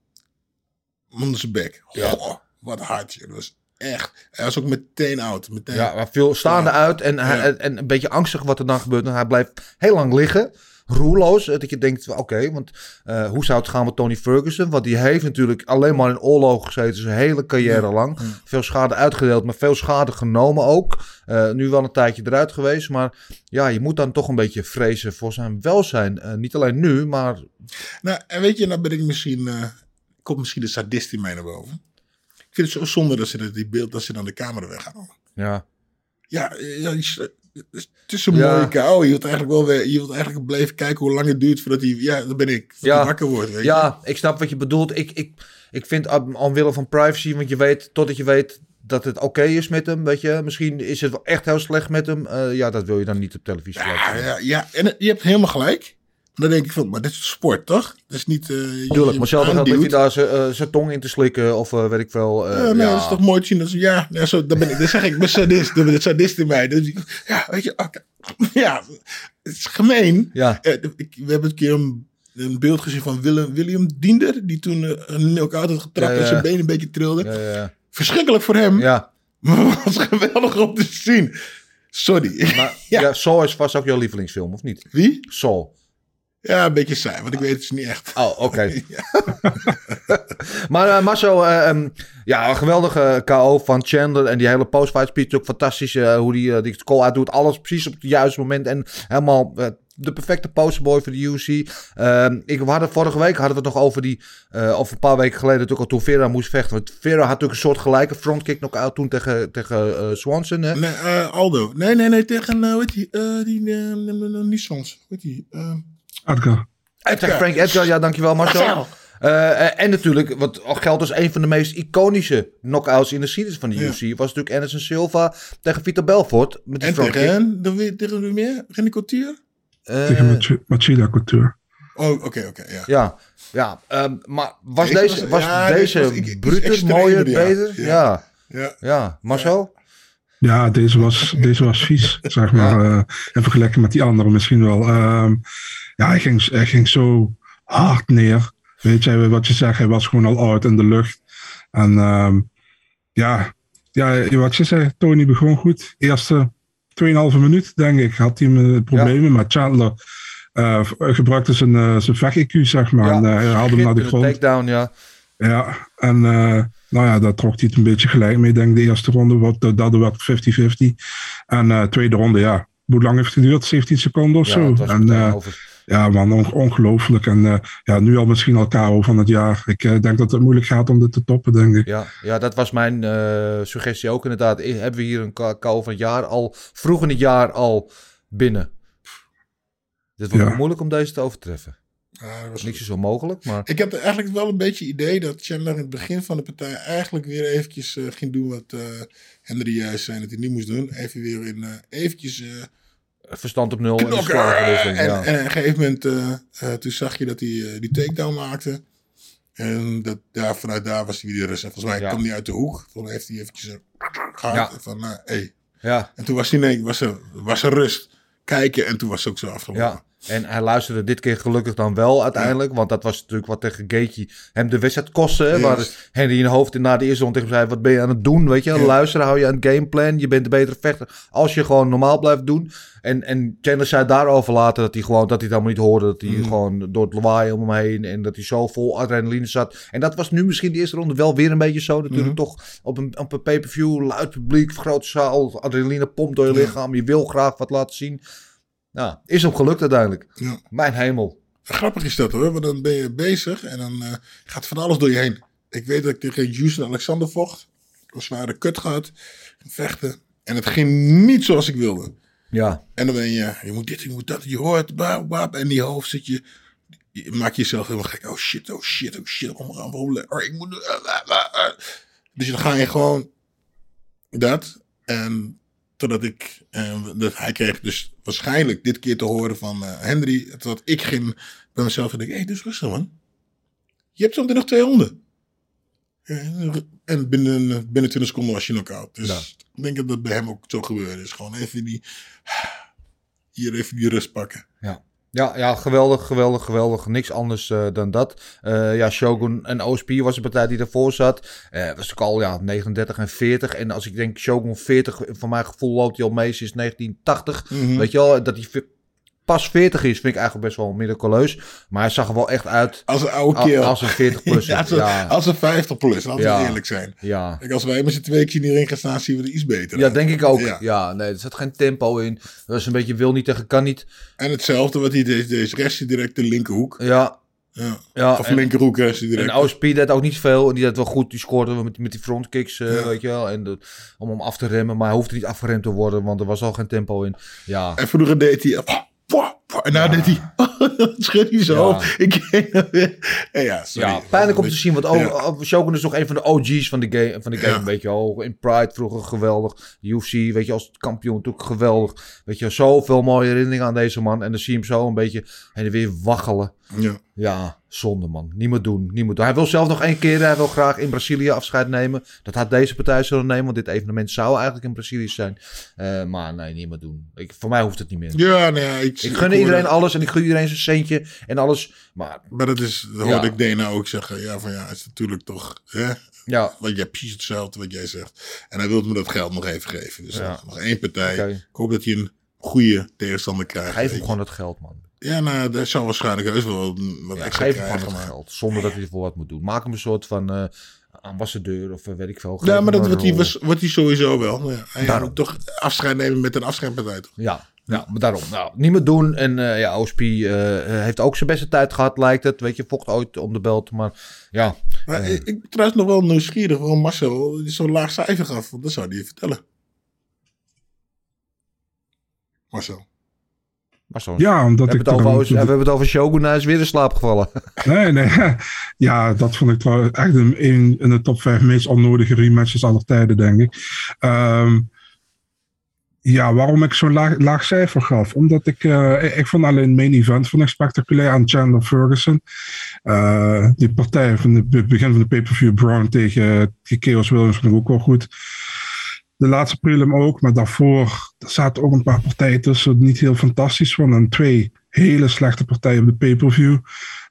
onder zijn bek. Goh, wat hard. Dat was echt. Hij was ook meteen oud. Meteen. Ja, viel staande Ja. uit en, hij, en een beetje angstig wat er dan gebeurt. En hij blijft heel lang liggen, roerloos. eh, Dat je denkt, oké, want eh, hoe zou het gaan met Tony Ferguson? Want die heeft natuurlijk alleen maar in oorlog gezeten zijn hele carrière lang. Veel schade uitgedeeld, maar veel schade genomen ook. Eh, nu wel een tijdje eruit geweest, maar ja, je moet dan toch een beetje vrezen voor zijn welzijn. Niet alleen nu, maar Nou, en weet je, nou ben ik misschien. komt misschien de sadist in mij naar boven. Ik vind het zo zonde dat ze die beeld, dat ze dan de camera weghalen. ja. Ja, ja het is een Ja. mooie kou. Je wilt eigenlijk wel weer, je wilt eigenlijk blijven kijken hoe lang het duurt voordat hij, ja, dat ben ik, voordat Ja. wakker wordt. Weet je? Ja, ik snap wat je bedoelt. Ik, ik, ik vind omwille van privacy, want je weet, totdat je weet dat het oké is met hem, weet je. Misschien is het wel echt heel slecht met hem. Eh, ja, dat wil je dan niet op televisie laten Ja, zien. ja, ja, en je hebt helemaal gelijk. Dan denk ik van, maar dit is sport, toch? Dat is niet... je- Tuurlijk, je maar zelf gaat aanduwt. hij daar zijn, eh, zijn tong in te slikken of eh, weet ik eh, Ja, nee, ja. dat is toch mooi te zien. Dat ze, ja, ja zo, dan, ben ik, dan zeg ik, ik ben sadist. Dan ben ik sadist in mij. Dus ja, weet je, oké. ja, het is gemeen. Ja. Ik, we hebben een keer een, een beeld gezien van Willem, William Diender. Die toen een knock-out had getrapt en zijn been een beetje trilde. Verschrikkelijk voor hem. ja. Maar het was geweldig om te zien. Sorry. Maar Ja. ja. Saw is vast ook jouw lievelingsfilm, of niet? Wie? Saw. Ja, een beetje saai, want ik weet het niet echt. Oh, oké. maar uh, Marcel, ehm, ja, een geweldige KO van Chandler. En die hele post-fight speech ook fantastisch. eh, hoe die, die call uit doet. Alles precies op het juiste moment. En helemaal de perfecte posterboy voor de UFC. Ehm, ik, we hadden, vorige week hadden we het nog over die, eh, of een paar weken geleden natuurlijk al toen Vera moest vechten. Want Vera had natuurlijk een soort gelijke frontkick knock-out toen tegen, tegen Swanson. Hè? Nee, Aldo. Nee, nee, nee, tegen, uh, weet die, die, uh, niet Swans. Weet die, uh, Edgar. Tegen Frank Edgar, ja, dankjewel Marcel. Marcel. Uh, en natuurlijk, wat geldt als een van de meest iconische knockouts in de series van de Ja. UFC, was natuurlijk Anderson Silva tegen Vitor Belfort. Met die en tegen, de, tegen wie meer? René Couture? Eh, Tegen Mach- Machida Couture. Oh, oké, oké, ja. Ja, ja ehm, maar was Deze deze, was- was ja, deze was extremer, mooier, ja. beter? Ja. Ja, ja. Ja. Marcel? Ja, deze was, deze was vies, zeg maar. eh in vergelijking met die andere misschien wel. Ehm, ja, hij ging, hij ging zo hard neer. Weet je, wat je zegt, hij was gewoon al uit in de lucht. En ehm, ja, ja, wat je zei, Tony begon goed. Eerste 2,5 minuut, denk ik, had hij me problemen. Maar Chandler eh, gebruikte zijn, eh zijn vecht-IQ, zeg maar. En eh, hij haalde hem naar de grond. takedown, ja. Ja, en nou ja, daar trok hij het een beetje gelijk mee. Ik denk de eerste ronde, wat, dat werd 50-50. En tweede ronde, ja, hoe lang heeft het geduurd? 17 seconden of Ja, zo. En, over. Ja, man, on- ongelooflijk. En eh, ja, nu al misschien al KO van het jaar. Ik eh, denk dat het moeilijk gaat om dit te toppen, denk ik. Ja, ja, dat was mijn eh, suggestie ook inderdaad. Hebben we hier een kou van het jaar al, vroeg in het jaar al binnen? Dit wordt Ja. moeilijk om deze te overtreffen. Ja, dat was Niks is onmogelijk, maar Ik had eigenlijk wel een beetje het idee dat Chandler in het begin van de partij eigenlijk weer eventjes ging doen wat eh, Henry juist zei dat hij niet moest doen. Even weer in, eh, eventjes eh, verstand op nul en een slagenwisseling. En, Ja. en op een gegeven moment, eh, eh, toen zag je dat hij eh, die takedown maakte. En dat, daar, vanuit daar was hij weer rust. En volgens mij Ja. kwam hij uit de hoek. Volgens mij heeft hij eventjes eh, gehad. Ja. Van, hey. ja, En toen was hij, nee, was er, was er rust. Kijken en toen was het ook zo afgelopen. En hij luisterde dit keer gelukkig dan wel uiteindelijk. Want dat was natuurlijk wat tegen Gaethje hem de wedstrijd kostte. Waar Henry in hoofd na de eerste ronde tegen hem zei... Wat ben je aan het doen? Weet je, luisteren, hou je aan het gameplan. Je bent de betere vechter als je gewoon normaal blijft doen. En, en Chandler zei daarover later dat hij gewoon dat hij het allemaal niet hoorde. Dat hij Mhm. gewoon door het lawaai om hem heen. En dat hij zo vol adrenaline zat. En dat was nu misschien de eerste ronde wel weer een beetje zo. Natuurlijk Mhm. toch op een, op een pay-per-view, luid publiek, grote zaal. Adrenaline pompt door je lichaam. Je wil graag wat laten zien. Nou, is hem gelukt uiteindelijk. Ja. Mijn hemel. Grappig is dat hoor, want dan ben je bezig en dan eh, gaat van alles door je heen. Ik weet dat ik tegen Houston Alexander vocht. Een zware kut gehad. Vechten. En het ging niet zoals ik wilde. Ja, En dan ben je, je moet dit, je moet dat, je hoort, bap, bap, en in die hoofd zit je, je maak je jezelf helemaal gek. Oh shit, oh shit, oh shit, rollen. Oh, ik moet, ah. Dus dan ga je gewoon dat. En totdat ik, eh, dat hij kreeg dus waarschijnlijk dit keer te horen van eh, Henry, totdat ik ging bij mezelf en denk, hé, hey, dus rustig man. Je hebt zometeen nog twee honden. En binnen, binnen 20 seconden was je knock-out. Dus Ja. ik denk dat dat bij hem ook zo gebeurde. Dus gewoon even die, hier even die rust pakken. ja, ja geweldig, geweldig, geweldig. Niks anders eh, dan dat. Eh, ja, Shogun en OSP was de partij die daarvoor zat. Eh was ook al ja, 39 en 40. En als ik denk Shogun 40, van mijn gevoel loopt hij al mee sinds 1980. Mhm. Weet je wel, dat hij pas 40 is, vind ik eigenlijk best wel miraculeus. Maar hij zag er wel echt uit Als een oude kerel. als een 40 plus. Ja, als, een, ja, als een 50 plus, laten Ja. we eerlijk zijn. ja. Kijk, als wij met z'n tweeën in die ring gaan staan, zien we er iets beter Ja, uit. denk ik ook. Ja. Ja, nee, er zat geen tempo in. Dat is een beetje wil niet tegen kan niet. En hetzelfde wat hij deed, deze rest direct de linkerhoek. Ja, Ja. ja. of en- linkerhoek rest direct. En OSP deed ook niet veel. En die deed wel goed. Die scoorde met, met die frontkicks, Ja. weet je wel. En om hem af te remmen. Maar hij hoefde niet afgeremd te worden. Want er was al geen tempo in. Ja, En vroeger deed hij... pwa, pwa, pwa, en nou deed hij... Schudt hij zo. Ja. Ik ja, sorry. ja pijnlijk om te zien. Want ook, Ja. Shogun is nog een van de OG's van de game. Van de game Ja. Weet je wel. In Pride vroeger geweldig. UFC, weet je, als kampioen natuurlijk geweldig. Weet je, zoveel mooie herinneringen aan deze man. En dan zie je hem zo een beetje heen en weer waggelen. Ja. Ja, zonde man. Niet meer doen. Niet meer doen. Hij wil zelf nog één keer. Hij wil graag in Brazilië afscheid nemen. Dat had deze partij zullen nemen. Want dit evenement zou eigenlijk in Brazilië zijn. Eh, maar nee, niet meer doen. Ik, voor mij hoeft het niet meer. Ja, nee, ik, Ik gun iedereen alles. En ik gun iedereen zijn centje. En alles. Maar Maar dat is, dat Ja. hoorde ik Dana ook zeggen. Ja, van ja, het is natuurlijk toch... Hè, ja, want jij precies hetzelfde wat jij zegt. En hij wilde me dat geld nog even geven. Dus Ja. nog- één partij. Ik hoop dat hij een goede tegenstander krijgt. geef hem gewoon het geld man. Ja, nou, dat zou waarschijnlijk heus wel wat, Ja, extra geef hem krijgen. gewoon het maar- geld. Zonder dat hij ervoor wat moet doen. Maak hem een soort van eh, ambassadeur. Of eh, weet ik veel. Ja, maar dat wordt hij, was- wordt hij sowieso wel. Ja, hij Daarom. toch afscheid nemen met een afscheidpartij, toch? Ja, Ja, maar daarom. Nou, niet meer doen. En eh, ja, eh, heeft ook zijn beste tijd gehad, lijkt het. Weet je, vocht ooit om de belt. Maar ja, Maar ik, ik ben trouwens nog wel nieuwsgierig waarom Marcel zo'n laag cijfer gaf. Want dat zou hij je vertellen. Marcel. Maar. Ja, omdat we, ik... hebben het over, we hebben het over Shogun. Hij is weer in slaap gevallen. Nee, nee. Ja, dat vond ik trouwens echt een, een in de top 5 meest onnodige rematches aller tijden, denk ik. Ehm, ja, waarom ik zo'n laag, laag cijfer gaf? Omdat ik, eh, ik, ik vond alleen het main event vond ik spectaculair aan Chandler Ferguson. Eh, die partij van het be- begin van de pay-per-view Brown tegen, tegen Chaos Williams vond ik ook wel goed. De laatste prelim ook, maar daarvoor zaten ook een paar partijen tussen die niet heel fantastisch waren. En twee hele slechte partijen op de pay-per-view.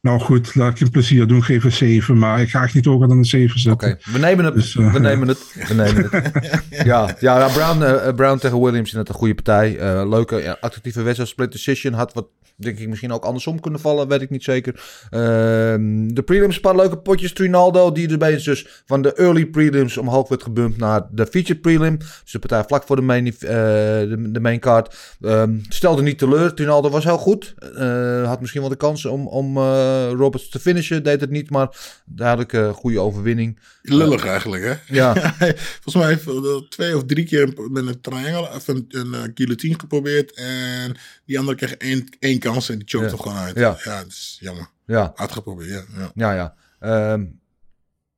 Nou goed, laat ik je een plezier doen, geef een 7. Maar ik ga echt niet hoger dan een 7 zetten. Oké, we nemen het. Dus, eh, we nemen het. We nemen het. ja, ja nou, Brown, eh, Brown tegen Williams is net een goede partij. Eh, leuke, ja, attractieve wedstrijd. Split decision had wat, denk ik, misschien ook andersom kunnen vallen. Weet ik niet zeker. Ehm, de prelims, een paar leuke potjes. Trinaldo, die erbij is dus van de early prelims omhoog werd gebumpt naar de featured prelim. Dus de partij vlak voor de main, eh, de, de main card. Ehm, stelde niet teleur. Trinaldo was heel goed. Eh, had misschien wel de kans om, om eh, Roberts te finishen. Deed het niet, maar duidelijk een goede overwinning. Lullig eigenlijk, hè? Ja. Volgens mij heeft hij twee of drie keer met een triangle of een, een eh, guillotine geprobeerd. En die andere kreeg één, één kans en die choked Ja. hem gewoon uit. Ja. ja, dat is jammer. Ja, Uitgeprobeerd, ja. ja. ja, ja. Ehm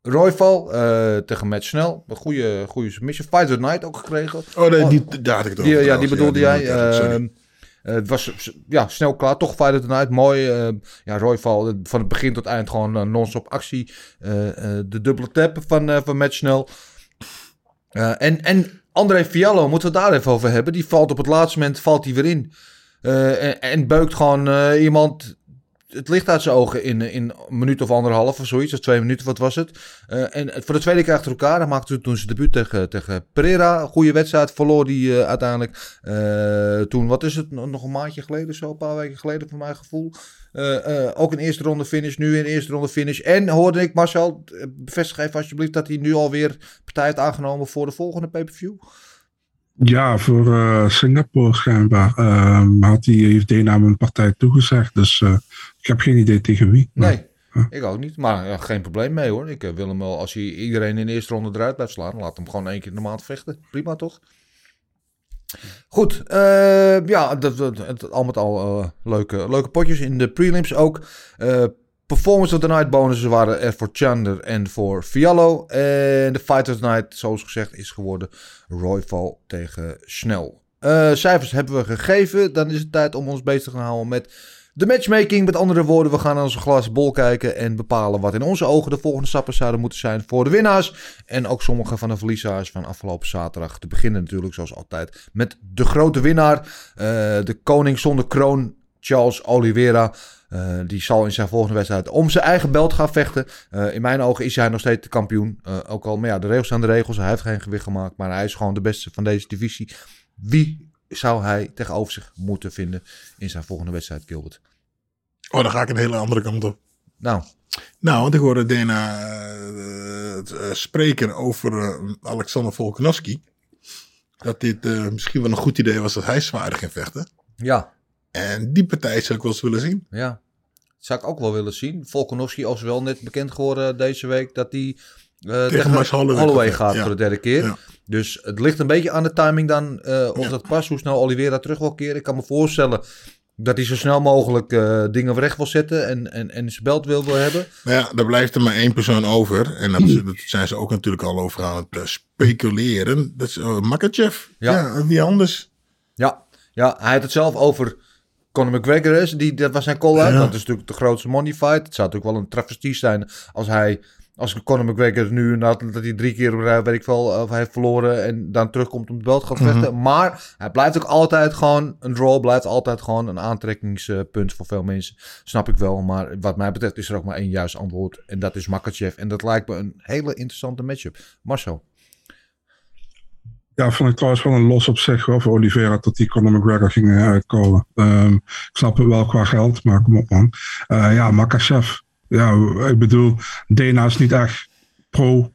Royval eh, tegen Matt Snell. Een goede, goede submission. Fight of the Night ook gekregen. Oh, nee, Oh, die, daar had ik het over. Die, ja, die bedoelde Ja, jij. die eh, het was ja, snel klaar. Toch of the Night. Mooi. ehm, ja, Royval van het begin tot eind gewoon eh, non-stop actie. De dubbele tap van, van. Eh, en, en André Fiallo, moeten we daar even over hebben. Die valt op het laatste moment valt hij weer in. En, en beukt gewoon iemand het licht uit zijn ogen in, in een minuut of anderhalf of zoiets. Of twee minuten, wat was het? Eh, en voor de tweede keer achter elkaar. Hij maakte toen zijn debuut tegen, tegen Pereira. Goede wedstrijd. Verloor die eh, uiteindelijk. Eh, toen, wat is het? Nog een maandje geleden zo. Een paar weken geleden voor mijn gevoel. Ook een eerste ronde finish. Nu een eerste ronde finish. En hoorde ik Marcel, bevestig even alsjeblieft dat hij nu alweer partij heeft aangenomen voor de volgende pay-per-view. Ja, voor eh, Singapore schijnbaar. Ehm, had hij, heeft Dana een partij toegezegd. Dus eh, ik heb geen idee tegen wie. Maar- Nee, ik ook niet. Maar ja, geen probleem mee hoor. Ik eh, wil hem wel, als hij iedereen in de eerste ronde eruit blijft slaan, laat hem gewoon één keer in de maand vechten. Prima toch? Goed, ja, dat, dat, het, al met al leuke, leuke potjes in de prelims ook. Performance of the Night bonussen waren er voor Chandler en voor Fiallo. En de Fight of the Night, zoals gezegd, is geworden Royval tegen Snell. Eh, cijfers hebben we gegeven. Dan is het tijd om ons bezig te houden met de matchmaking. Met andere woorden, we gaan naar onze glas bol kijken en bepalen wat in onze ogen de volgende stappen zouden moeten zijn voor de winnaars. En ook sommige van de verliezers van afgelopen zaterdag. Te beginnen natuurlijk, zoals altijd, met de grote winnaar. eh, de koning zonder kroon, Charles Oliveira. Eh, die zal in zijn volgende wedstrijd om zijn eigen belt gaan vechten. Eh, in mijn ogen is hij nog steeds de kampioen. Eh, ook al, maar ja, de regels zijn de regels. Hij heeft geen gewicht gemaakt, maar hij is gewoon de beste van deze divisie. Wie zou hij tegenover zich moeten vinden in zijn volgende wedstrijd, Gilbert? Oh, dan ga ik een hele andere kant op. Nou, Nou, want ik hoorde Dana spreken over Alexander Volkanovski. Dat dit misschien wel een goed idee was dat hij zwaarder ging vechten. ja, En die partij zou ik wel eens willen zien. ja. Zou ik ook wel willen zien. Volkanovski is wel net bekend geworden deze week dat hij eh, tegen, Holloway gaat, gaat ja. voor de derde keer. Ja. Dus het ligt een beetje aan de timing dan eh, of Ja. dat past. Hoe snel Oliveira terug wil keren. Ik kan me voorstellen dat hij zo snel mogelijk eh, dingen recht wil zetten en, en, en zijn belt wil, wil hebben. Maar ja, daar blijft er maar één persoon over. En dat, zijn ze ook natuurlijk al over aan het speculeren. Dat is uh, Makachev. Ja. Ja. wie anders? Ja, ja, hij had het zelf over Conor McGregor. Is, die, dat was zijn call-out. Ja. Dat is natuurlijk de grootste money fight. Het zou natuurlijk wel een travestie zijn als hij... Als Conor McGregor nu, nadat hij drie keer rij, weet ik wel, of hij heeft verloren en dan terugkomt om de belt gaat vechten. Maar hij blijft ook altijd gewoon, een draw blijft altijd gewoon een aantrekkingspunt voor veel mensen. Snap ik wel, maar wat mij betreft is er ook maar één juist antwoord. En dat is Makachev. En dat lijkt me een hele interessante matchup. Marcel. Ja, vond ik trouwens wel een los op zich hoor, voor Oliveira dat die Conor McGregor ging eh, uitkomen. Ehm, ik snap het wel qua geld, maar kom op man. Eh, ja, Makachev. Ja, ik bedoel, Dana is niet echt pro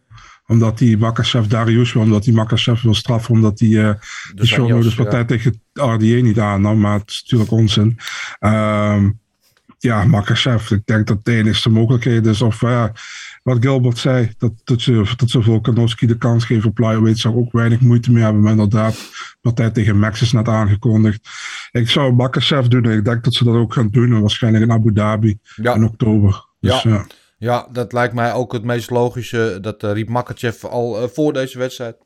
Omdat die Makachev Darius wil, omdat die Makachev wil straffen, omdat die uh, de short partij tegen RDA niet aannam. Maar het is natuurlijk onzin. Ehm, ja, Makachev, ik denk dat de enige mogelijkheid is. Of uh, wat Gilbert zei, dat, dat, ze, dat ze Volkanovski de kans geven op flyweight, zou ook weinig moeite mee hebben. Maar inderdaad, partij tegen Max is net aangekondigd. Ik zou Makachev doen. Ik denk dat ze dat ook gaan doen. Waarschijnlijk in Abu Dhabi in oktober. Dus, ja. Ja, dat lijkt mij ook het meest logische. Dat uh, riep Makachev al uh, voor deze wedstrijd.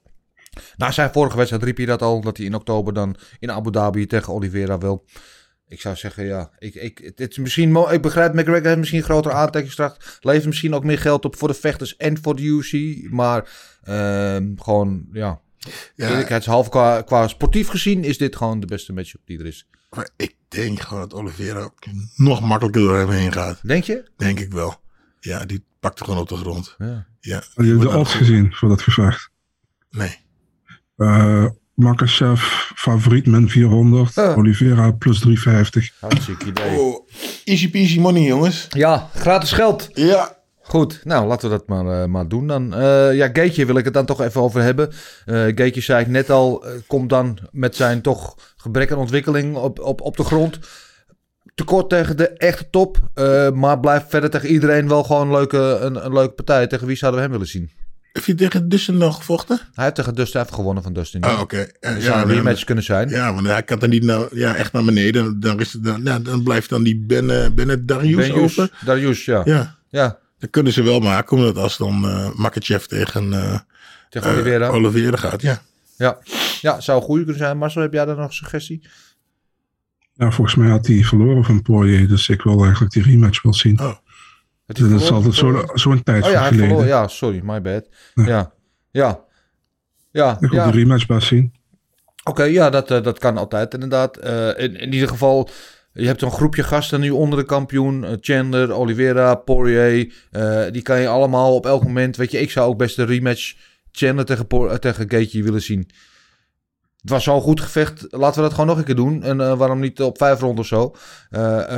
Na zijn vorige wedstrijd riep hij dat al. Dat hij in oktober dan in Abu Dhabi tegen Oliveira wil. Ik zou zeggen, ja. Ik, ik, het is misschien, ik begrijp, McGregor heeft misschien grotere aantrekkingskracht. Levert misschien ook meer geld op voor de vechters en voor de UFC. Maar uh, gewoon, ja. ja. Eerlijkheidshalve qua, qua sportief gezien is dit gewoon de beste matchup die er is. Maar ik denk gewoon dat Oliveira nog makkelijker door hem heen gaat. Denk je? Denk ik wel. Ja, die pakte gewoon op de grond. Ja. ja je de odds gezien voor dat gevecht? Nee. Uh, Makachev favoriet min 400. Uh. Oliveira plus 350. Hartstikke idee. Oh, easy peasy money, jongens. Ja, gratis geld. Ja. Goed, nou laten we dat maar, uh, maar doen dan. Uh, ja, Gaetje wil ik het dan toch even over hebben. Uh, Gaetje zei ik net al, komt dan met zijn toch gebrek aan ontwikkeling op, op, op de grond tekort tegen de echte top. Uh, maar blijft verder tegen iedereen wel gewoon een leuke, een, een leuke partij. Tegen wie zouden we hem willen zien? Heeft hij tegen Dustin nog gevochten? Hij heeft tegen Dustin even gewonnen van Dustin. Oh, oké. Okay. Uh, dus ja, een rematch kunnen zijn. Ja, want hij kan dan niet nou, ja, echt naar beneden. Dan, is het, dan, ja, dan blijft dan die Ben, uh, ben Darius over. Darius, ja. ja. Ja. Dat kunnen ze wel maken, omdat als dan uh, Makachev tegen, uh, tegen Oliveira. Oliveira gaat, ja. Ja. ja, zou een goede kunnen zijn. Marcel, heb jij daar nog een suggestie? Ja, volgens mij had hij verloren van Poirier, dus ik wil eigenlijk die rematch wel zien. Oh. Dat is altijd zo'n zo tijd oh, ja, geleden. Verloor, ja, sorry, my bad. Ja, ja. Ja, ja ik wil ja. de rematch pas zien. Oké, okay, ja, dat, uh, dat kan altijd inderdaad. Uh, in, in ieder geval, je hebt een groepje gasten nu onder de kampioen. Uh, Chandler, Oliveira, Poirier. die kan je allemaal op elk moment... Weet je, ik zou ook best de rematch Chandler tegen, tegen Gaethje willen zien. Het was zo'n goed gevecht. Laten we dat gewoon nog een keer doen. En waarom niet op vijf ronden of zo.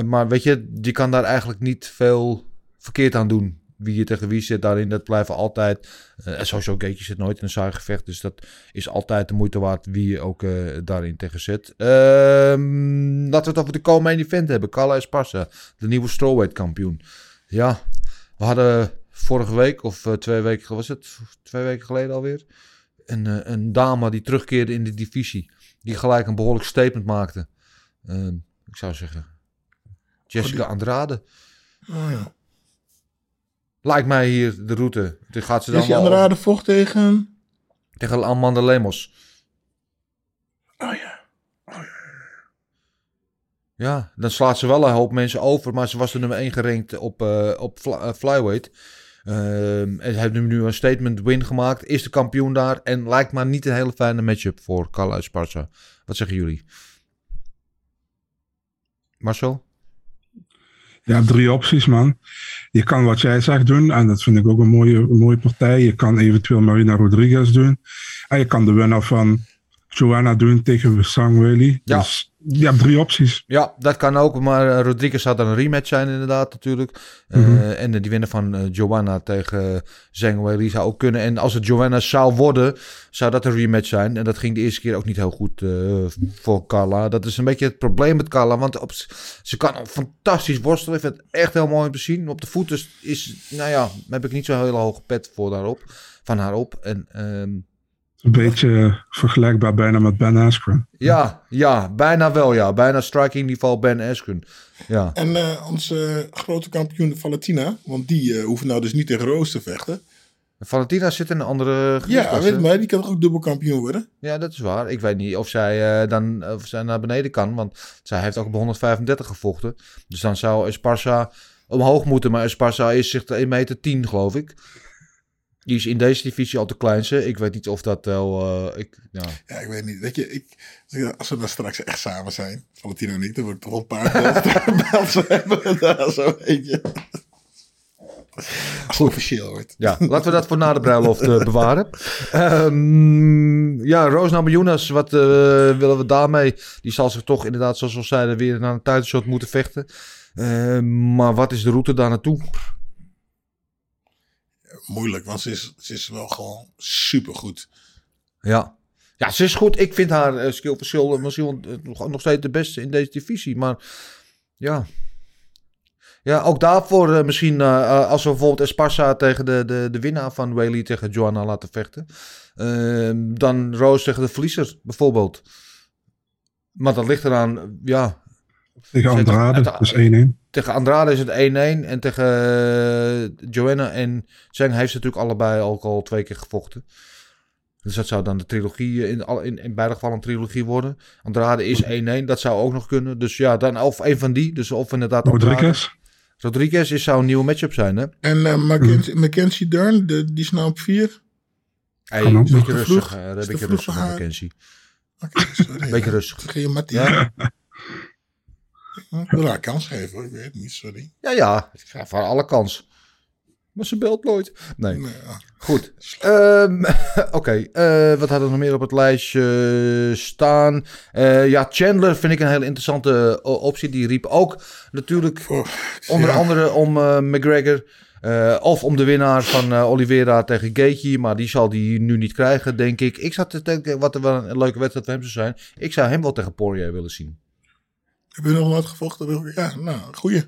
Maar weet je, je kan daar eigenlijk niet veel verkeerd aan doen. Wie je tegen wie zit daarin, dat blijven altijd... en sowieso Gaetje zit nooit in een saai gevecht. Dus dat is altijd de moeite waard wie je ook daarin tegen zet. Ehm, laten we het over de komende event hebben. Carla Esparza, de nieuwe strawweight kampioen. Ja, we hadden vorige week of twee weken, was het? Twee weken geleden alweer een, een dame die terugkeerde in de divisie. Die gelijk een behoorlijk statement maakte. Uh, ik zou zeggen. Jessica. Andrade. Oh ja. Lijkt mij hier de route. Die gaat ze dan Jessica Andrade vocht tegen... Tegen Amanda Lemos. Oh ja. Oh ja. Ja, dan slaat ze wel een hoop mensen over. Maar ze was de nummer 1 gerankt op, uh, op fly, uh, flyweight. Uh, en hebben nu een statement win gemaakt. Is de kampioen daar. En lijkt maar niet een hele fijne matchup voor Carla Esparza. Wat zeggen jullie? Marcel? Ja, drie opties, man. Je kan wat jij zegt doen. En dat vind ik ook een mooie, een mooie partij. Je kan eventueel Marina Rodriguez doen. En je kan de winnaar van Joanna doen tegen Sang Whaley. Ja. Dus je hebt drie opties. Ja, dat kan ook. Maar uh, Rodriguez zou dan een rematch zijn inderdaad natuurlijk. Mm -hmm. En uh, die winnen van uh, Joanna tegen Zhang Weili zou ook kunnen. En als het Joanna zou worden, zou dat een rematch zijn. En dat ging de eerste keer ook niet heel goed voor Carla. Dat is een beetje het probleem met Carla. Want op, ze kan fantastisch worstelen. Ik vind het echt heel mooi om te zien. Op de voeten is, nou ja, heb ik niet zo'n hele hoge pet voor daarop, van haar op. En... Een beetje vergelijkbaar bijna met Ben Askren. Ja, ja, bijna wel ja. Bijna striking niveau Ben Askren. Ja. En uh, onze grote kampioen Valentina, want die uh, hoeft nou dus niet tegen Roos te vechten. Valentina zit in een andere Ja, weet maar, die kan ook dubbel kampioen worden? Ja, dat is waar. Ik weet niet of zij uh, dan of zij naar beneden kan, want zij heeft ook op 135 gevochten. Dus dan zou Esparza omhoog moeten, maar Esparza is zich 1 meter 10 geloof ik. Die is in deze divisie al te kleinste. Ik weet niet of dat wel... Uh, ik, ja. ja, ik weet niet. Weet je, ik, als we dan straks echt samen zijn, Valentino en ik, dan word ik toch wel een paar belts hebben. Daar zo eentje. Als het officieel wordt. Ja, laten we dat voor na de bruiloft uh, bewaren. Um, ja, Roos Namajunas, wat uh, willen we daarmee? Die zal zich toch inderdaad, zoals we zeiden, weer naar een tijdshot moeten vechten. Uh, maar wat is de route daar naartoe? Moeilijk, want ze is, ze is wel gewoon supergoed. Ja. Ja, ze is goed. Ik vind haar uh, skillverschil misschien wel, eh, nog, nog steeds de beste in deze divisie. Maar ja. Ja, ook daarvoor eh, misschien uh, als we bijvoorbeeld Esparza tegen de, de, de winnaar van Whaley tegen Joanna laten vechten. Ehm, dan Rose tegen de verliezer bijvoorbeeld. Maar dat ligt eraan, ja. Tegen Andrade, dat is 1-1. Tegen Andrade is het 1-1. En tegen uh, Joanna en Zeng heeft ze natuurlijk allebei ook al twee keer gevochten. Dus dat zou dan de trilogie, in, in, in beide gevallen een trilogie worden. Andrade is 1-1, dat zou ook nog kunnen. Dus ja, dan of een van die. Dus of inderdaad Rodriguez. Rodriguez is, zou een nieuwe matchup zijn, hè? En uh, Mackenzie, Mackenzie Dern, de, die is nou op 4. Hey, een beetje rustig, uh, een beetje rustig, Mackenzie. Okay, sorry, beetje rustig. Ja. Ik wil haar kans geven, hoor. ik weet het niet, sorry. Ja, ja, ik geef haar alle kans. Maar ze belt nooit. Nee. Nee, ja. Goed. Um, Oké, okay. uh, wat hadden we nog meer op het lijstje staan? Uh, ja, Chandler vind ik een hele interessante uh, optie. Die riep ook natuurlijk Oh, onder ja. andere om uh, McGregor. Of om de winnaar van Oliveira tegen Gaethje. Maar die zal die nu niet krijgen, denk ik. Ik zat te denken wat er wel een leuke wedstrijd voor hem zou zijn. Ik zou hem wel tegen Poirier willen zien. Heb je nog wat gevochten? Ja, nou, goeie.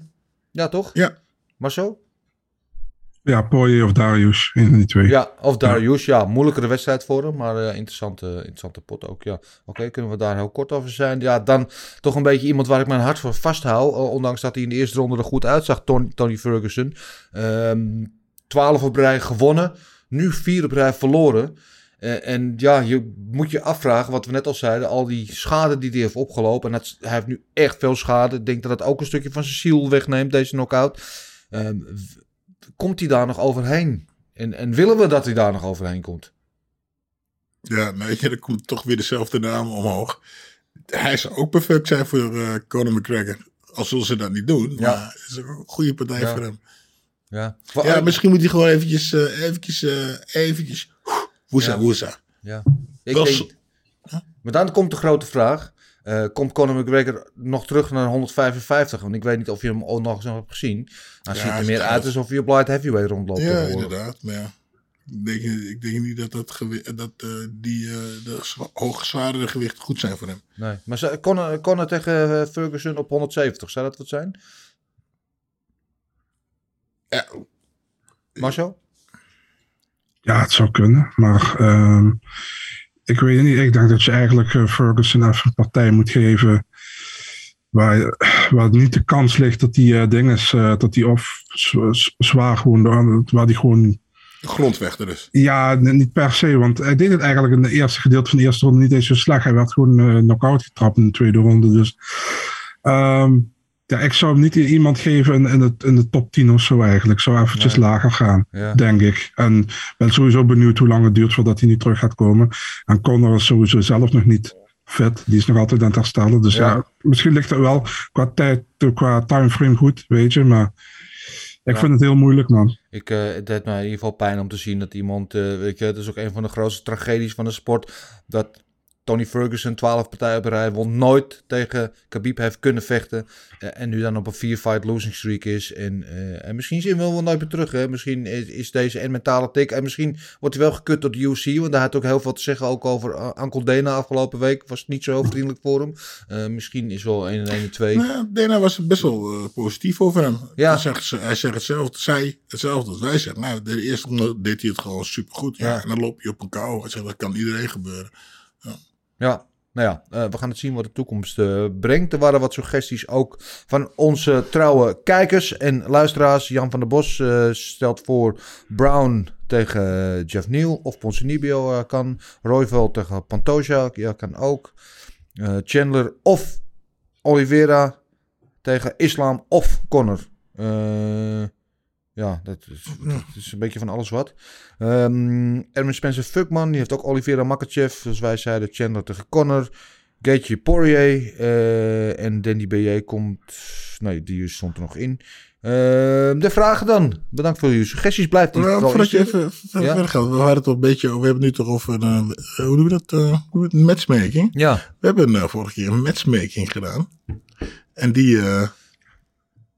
Ja, toch? Ja. Maar zo? Ja, Poirier of Darius, van die twee. Ja, of Darius. Ja, moeilijkere wedstrijd voor hem, maar uh, interessante, interessante pot ook. Ja. Oké, okay, kunnen we daar heel kort over zijn? Ja, dan toch een beetje iemand waar ik mijn hart voor vasthoud. Uh, ondanks dat hij in de eerste ronde er goed uitzag, Tony, Tony Ferguson. Um, 12 op rij gewonnen, nu 4 op rij verloren. Uh, en ja, je moet je afvragen, wat we net al zeiden, al die schade die hij heeft opgelopen. En dat, hij heeft nu echt veel schade. Ik denk dat dat ook een stukje van zijn ziel wegneemt, deze knockout. Um, komt hij daar nog overheen? En, en willen we dat hij daar nog overheen komt? Ja, nee, er komt toch weer dezelfde naam omhoog. Hij zou ook perfect zijn voor uh, Conor McGregor. Al zullen ze dat niet doen. Ja. Maar het is een goede partij ja. voor hem. Ja, ja misschien moet hij gewoon eventjes, uh, eventjes, uh, eventjes, woesa, ja. woesa. Ja, ik denk, huh? maar dan komt de grote vraag. Uh, komt Conor McGregor nog terug naar 155? Want ik weet niet of je hem ook nog eens hebt gezien. Hij ja, ziet er meer uit alsof hij op light heavyweight rondloopt. Ja, inderdaad. Maar ja, ik denk, ik denk niet dat, dat, dat uh, die uh, de hoogzwaardere gewicht goed zijn voor hem. Nee, maar Conor, Conor tegen Ferguson op 170, zou dat wat zijn? Ja. Marcel? Ja, het zou kunnen. Maar uh, ik weet niet. Ik denk dat je eigenlijk uh, Ferguson even een partij moet geven. Waar, waar niet de kans ligt dat die uh, ding is. Uh, dat die of zwaar gewoon. Waar die gewoon. De grondvechter dus. Ja, niet per se. Want hij deed het eigenlijk in de eerste gedeelte van de eerste ronde niet eens zo slecht. Hij werd gewoon uh, knock-out getrapt in de tweede ronde. Dus. Um, ja, ik zou hem niet iemand geven in, in, het, in de top 10 of zo eigenlijk. Zou eventjes nee. lager gaan, ja. denk ik. En ben sowieso benieuwd hoe lang het duurt voordat hij niet terug gaat komen. En Conor is sowieso zelf nog niet fit. Die is nog altijd aan het herstellen. Dus ja, ja misschien ligt het wel qua tijd, qua timeframe goed, weet je. Maar ik ja. vind het heel moeilijk, man. Ik, uh, het deed mij in ieder geval pijn om te zien dat iemand, uh, weet je, het is ook een van de grootste tragedies van de sport, dat Tony Ferguson, 12 partijen op rij, won nooit tegen Khabib heeft kunnen vechten. Uh, en nu dan op een 4-fight losing streak is. En, uh, en misschien zien we hem wel nooit meer terug. Hè? Misschien is, is, deze een mentale tik. En misschien wordt hij wel gekut de UFC. Want daar had ook heel veel te zeggen ook over uh, Uncle Dana afgelopen week. Was niet zo vriendelijk voor hem. Uh, misschien is wel 1 en 1 en 2. Nou, Dana was best wel positief over hem. Ja. Hij, zegt, hij zegt hetzelfde, zij hetzelfde als wij zeggen. Nou, de eerste deed hij het gewoon supergoed. Ja. ja. En dan loop je op een kou. Hij zegt, dat kan iedereen gebeuren. Ja. Ja, nou ja, uh, we gaan het zien wat de toekomst uh, brengt. Er waren wat suggesties ook van onze trouwe kijkers en luisteraars. Jan van der Bos uh, stelt voor Brown tegen Jeff Neal of Ponzinibbio kan. Royval tegen Pantoja, ja, kan ook. Chandler of Oliveira tegen Islam of Connor. Ja, dat is, dat is, een beetje van alles wat. Um, Erwin Spencer Fuckman, die heeft ook Oliveira Makachev. Zoals wij zeiden, Chandler tegen Connor. Gaethje Poirier. Uh, en Danny B.J. komt... Nee, die stond er nog in. Uh, de vragen dan. Bedankt voor jullie suggesties. Blijft die nou, Voordat je even verder ja? gaat. We hadden het een beetje... We hebben het nu toch over... Uh, hoe doen we dat? Uh, hoe matchmaking. Ja. We hebben vorige keer een matchmaking gedaan. En die...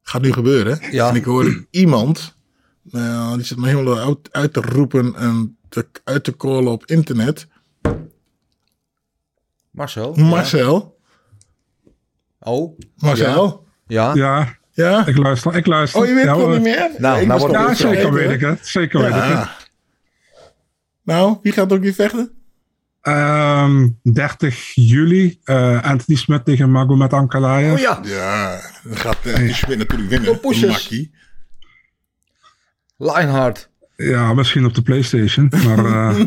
gaat nu gebeuren. Ja. En ik hoorde iemand Nou, die zit me helemaal uit, uit te roepen en te, uit te callen op internet. Marcel? Marcel. Oh. Marcel. Ja. Ja, Ja? ik luister. Ik luister. Oh, je weet ja, het nog hoor. niet meer? Nou, Ik nou wordt Ja, niet zeker weet ik het. Zeker weet ik het. Nou, wie gaat ook weer vechten? Ehm, 30 juli, eh, Anthony Smith tegen Magomed Ankalaev. Oh ja. Ja, dan gaat uh, natuurlijk winnen. Makkie. Lionheart. Ja, misschien op de Playstation. Maar eh,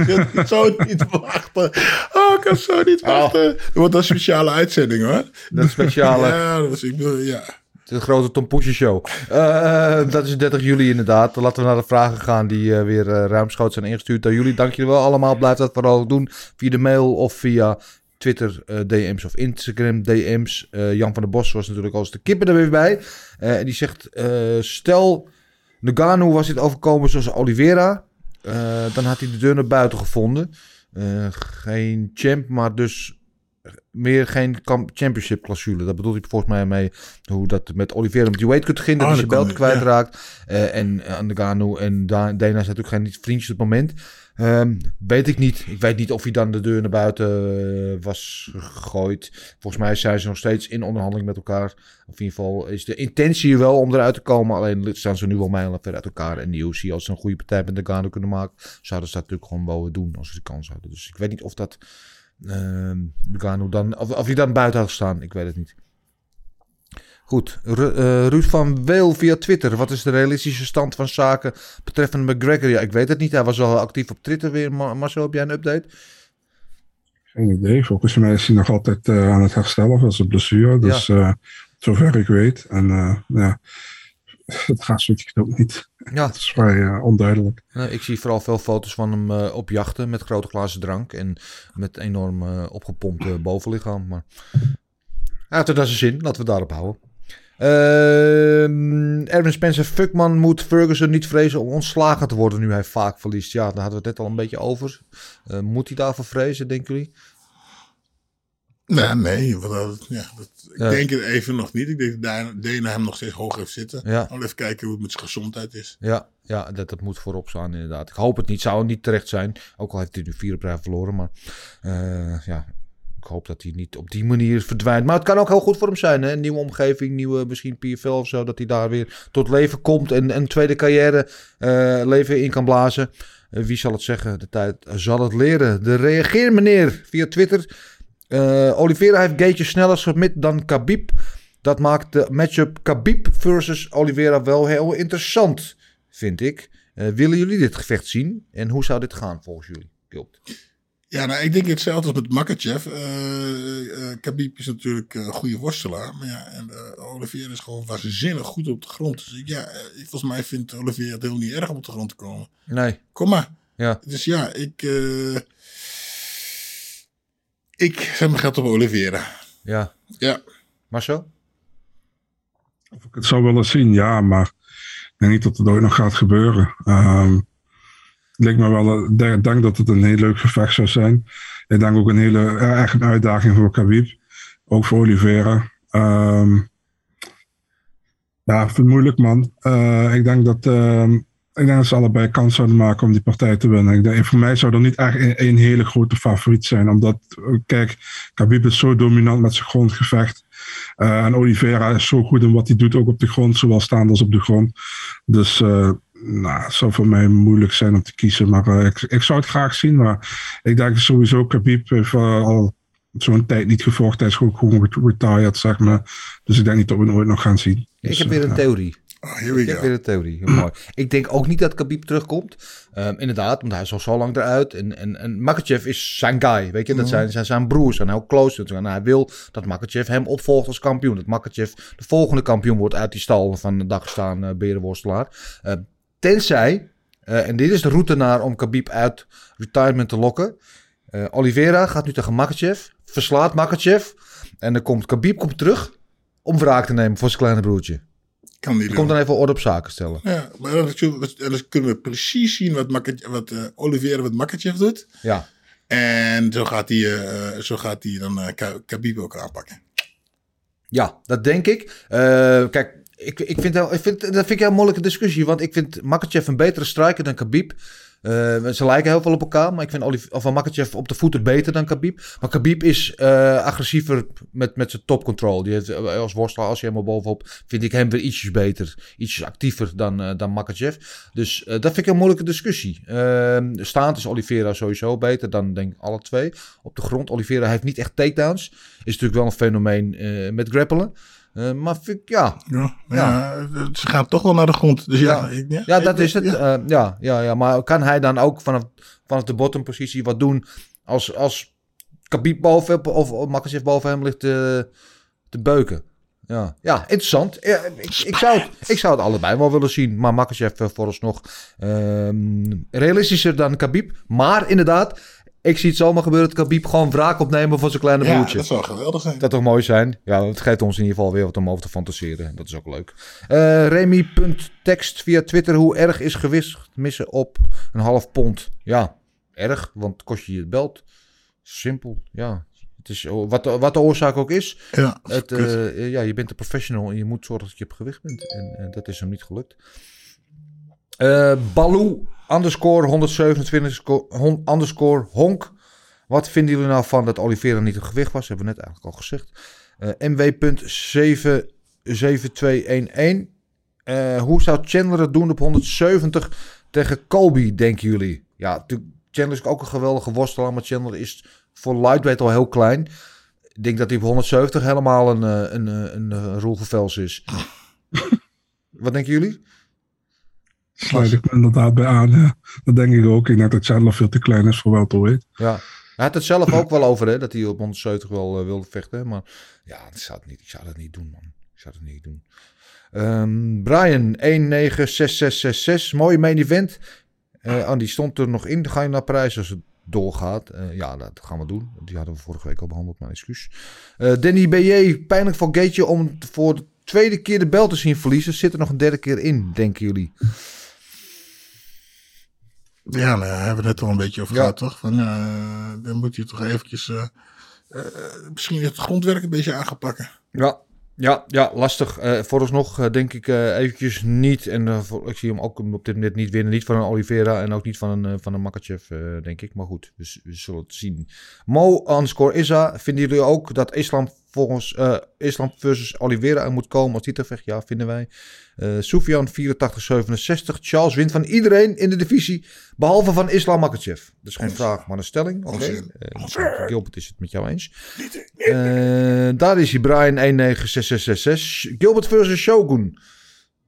ik kan zo niet wachten. Oh, ik kan zo niet wachten. Er wordt een speciale uitzending hoor. Dat speciale. Ja, dat was, ik bedoel, ja. De grote Tom Poesje show. Eh, dat is 30 juli inderdaad. Laten we naar de vragen gaan die eh, weer eh, ruimschoots zijn ingestuurd door jullie. Dank jullie wel allemaal. Blijf dat vooral doen via de mail of via Twitter DM's of Instagram DM's. Jan van der Bos was natuurlijk als de kippen er weer bij. En die zegt, stel Nagano was dit overkomen zoals Oliveira. dan had hij de deur naar buiten gevonden. Geen champ, maar dus meer geen championship clausule. Dat bedoelt hij volgens mij mee hoe dat met Oliveira met die weight kunt beginnen. Oh, dat hij zijn belt kwijtraakt. Eh en uh, Nagano en Da- Dana zijn natuurlijk geen vriendjes op het moment. Ehm, weet ik niet. Ik weet niet of hij dan de deur naar buiten eh, was gegooid. Volgens mij zijn ze nog steeds in onderhandeling met elkaar. Of in ieder geval is de intentie wel om eruit te komen. Alleen staan ze nu wel mijlen ver uit elkaar. En de UFC, als ze een goede partij met Nagano kunnen maken, zouden ze dat natuurlijk gewoon wel doen als ze de kans hadden. Dus ik weet niet of dat Nagano dan, of, of hij dan buiten had gestaan. Ik weet het niet. Goed, Ru uh, Ruud van Weel via Twitter. Wat is de realistische stand van zaken betreffende McGregor? Ja, ik weet het niet. Hij was al actief op Twitter weer. Mar Marcel, heb jij een update? Geen idee. Volgens mij is hij nog altijd uh, aan het herstellen van zijn blessure. Dus ja. uh, zover ik weet. En ja, het gaat zoiets ook niet. Ja. Het is vrij uh, onduidelijk. Ik zie vooral veel foto's van hem uh, op jachten met grote glazen drank. En met enorm uh, opgepompte bovenlichaam. Maar hij had er zijn zin. Laten we daarop houden. Uh, Erwin Spencer, Fuckman moet Ferguson niet vrezen om ontslagen te worden nu hij vaak verliest. Ja, daar hadden we het net al een beetje over. Moet hij daarvoor vrezen, denken jullie? Nee, nee. Dat, ja, dat, ik ja. denk het even nog niet. Ik denk dat Dana hem nog steeds hoog heeft zitten. Ja. Al even kijken hoe het met zijn gezondheid is. Ja, ja dat, dat moet voorop staan inderdaad. Ik hoop het niet. Zou het niet terecht zijn. Ook al heeft hij nu vier op rij verloren. Maar uh, ja, ik hoop dat hij niet op die manier verdwijnt. Maar het kan ook heel goed voor hem zijn. Hè? Nieuwe omgeving, nieuwe misschien PFL of zo. Dat hij daar weer tot leven komt en een tweede carrière uh, leven in kan blazen. Uh, wie zal het zeggen? De tijd zal het leren. De reageer meneer via Twitter. Uh, Oliveira heeft Gaetje sneller submit dan Khabib. Dat maakt de matchup Khabib versus Oliveira wel heel interessant, vind ik. Uh, willen jullie dit gevecht zien? En hoe zou dit gaan volgens jullie? Gilbert? Ja, nou, ik denk hetzelfde als met Makachev. Uh, uh, Khabib is natuurlijk een goede worstelaar. Maar ja, en Oliveira is gewoon waanzinnig goed op de grond. Dus ja, volgens mij vindt Oliveira het heel niet erg om op de grond te komen. Nee. Kom maar. Ja. Dus ja, ik... ik zet mijn geld op Oliveira. Ja. Ja. Marcel? Of ik het zou willen zien, ja, maar ik denk niet dat het ooit nog gaat gebeuren. Um, het lijkt me wel, ik denk dat het een heel leuk gevecht zou zijn. Ik denk ook een hele, echt een uitdaging voor Khabib. Ook voor Oliveira. Um, ja, ik vind het moeilijk, man. Uh, ik denk dat, uh, ik denk dat ze allebei kans zouden maken om die partij te winnen. Ik denk, voor mij zou er niet echt een, een hele grote favoriet zijn. Omdat, kijk, Khabib is zo dominant met zijn grondgevecht. Uh, en Oliveira is zo goed in wat hij doet, ook op de grond, zowel staand als op de grond. Dus uh, nou, het zou voor mij moeilijk zijn om te kiezen. Maar uh, ik, ik zou het graag zien. Maar ik denk sowieso, Khabib heeft al zo'n tijd niet gevochten. Hij is gewoon, gewoon retired, zeg maar. Dus ik denk niet dat we het ooit nog gaan zien. Dus, ik heb weer een theorie. Oh, here we ik go. heb weer een theorie. Mooi. Ik denk ook niet dat Khabib terugkomt. Um, inderdaad, want hij is al zo lang eruit. En, en, en Makachev is zijn guy. Weet je, dat zijn, zijn, zijn broers. En heel close. En hij wil dat Makachev hem opvolgt als kampioen. Dat Makachev de volgende kampioen wordt uit die stal van de Dagestan uh, berenworstelaar. Uh, tenzij, uh, en dit is de route naar om Khabib uit retirement te lokken. Uh, Oliveira gaat nu tegen Makachev. Verslaat Makachev. En dan komt Khabib komt terug om wraak te nemen voor zijn kleine broertje. Kan niet Je komt dan even orde op zaken stellen. Ja, maar dan, dan kunnen we precies zien wat, Makachev, wat uh, Oliveira met Makachev doet. Ja. En zo gaat hij, uh, zo gaat hij dan uh, Khabib ook aanpakken. Ja, dat denk ik. Uh, kijk, ik, ik, vind, ik vind, dat vind ik een heel moeilijke discussie. Want ik vind Makachev een betere striker dan Khabib. Eh, ze lijken heel veel op elkaar. Maar ik vind Oliv of Makachev op de voeten beter dan Khabib. Maar Khabib is eh, agressiever met, met zijn top control. Die eh, als worstelaar, als je helemaal bovenop... vind ik hem weer ietsjes beter. Ietsjes actiever dan, eh dan Makachev. Dus dat vind ik een moeilijke discussie. Ehm staand is Oliveira sowieso beter dan denk ik alle twee. Op de grond, Oliveira heeft niet echt takedowns. Is natuurlijk wel een fenomeen met grappelen. Eh, maar ik, ja, Ja, ja. ze gaan toch wel naar de grond. Dus ja, ja, ja, dat is het. ja. Ja. ja, ja, maar kan hij dan ook vanaf, vanaf de bottompositie wat doen als, als Khabib boven of, of boven hem ligt te, te beuken? Ja, ja interessant. Ja, ik, ik, zou het, ik zou het allebei wel willen zien. Maar Makachev eh, vooralsnog ehm realistischer dan Khabib. Maar inderdaad, ik zie het zomaar gebeuren dat Khabib gewoon wraak opnemen voor zijn kleine Ja, broertje. dat zou geweldig zijn. Dat toch mooi zijn? Ja, het geeft ons in ieder geval weer wat om over te fantaseren. Dat is ook leuk. Eh Remy.text via Twitter. Hoe erg is gewicht missen op een half pond? Ja, erg, want kost je je belt. Simpel, ja. Het is, oh, wat, de- wat de oorzaak ook is. Ja, Het, eh, ja, je bent een professional en je moet zorgen dat je op gewicht bent. En, en dat is hem niet gelukt. Eh Baloo underscore 127 sco- hon- underscore honk. Wat vinden jullie nou van dat Oliveira niet op gewicht was? Hebben we net eigenlijk al gezegd. Eh MW.77211. Eh hoe zou Chandler het doen op 170 tegen Colby, denken jullie? Ja, natuurlijk, Chandler is ook een geweldige worstelaar, maar Chandler is voor lightweight al heel klein. Ik denk dat hij op 170 helemaal een, een, een, een, is. Wat denken jullie? Sluit ik me inderdaad bij aan. Ja. Dat denk ik ook. Ik denk dat Chandler veel te klein is voor welterweight. Ja. Hij had het zelf ook wel over, hè, dat hij op 170 wel eh, wilde vechten. Maar ja, ik zou, het niet, ik zou dat niet doen, man. Ik zou dat niet doen. Ehm, Brian, 196666. Mooie main event. Eh die stond er nog in. Ga je naar Parijs als het doorgaat? Eh, ja, dat gaan we doen. Die hadden we vorige week al behandeld, mijn excuus. Eh, Danny B.J. Pijnlijk voor Gaetje om voor de tweede keer de bel te zien verliezen. Zit er nog een derde keer in, denken jullie? Ja, nou, daar hebben we het net al een beetje over Ja. gehad, toch? Van, eh, dan moet je toch eventjes... eh, eh, misschien het grondwerk een beetje aangepakken. Ja, ja, ja lastig. Eh vooralsnog eh, denk ik eh, eventjes niet. En voor- ik zie hem ook op dit moment niet winnen. Niet van een Oliveira en ook niet van een, van een Makachev, denk ik. Maar goed, dus we zullen het zien. Mo underscore Isa. Vinden jullie ook dat Islam volgens eh, Islam versus Oliveira er moet komen als titelvecht? Ja, vinden wij. Eh Soufian 8467. Charles wint van iedereen in de divisie. Behalve van Islam Makachev. Dat is geen vraag, maar een stelling. Oké. Onzin. Eh, Gilbert is het met jou eens. Daar is hij, Brian 196666. Gilbert versus Shogun.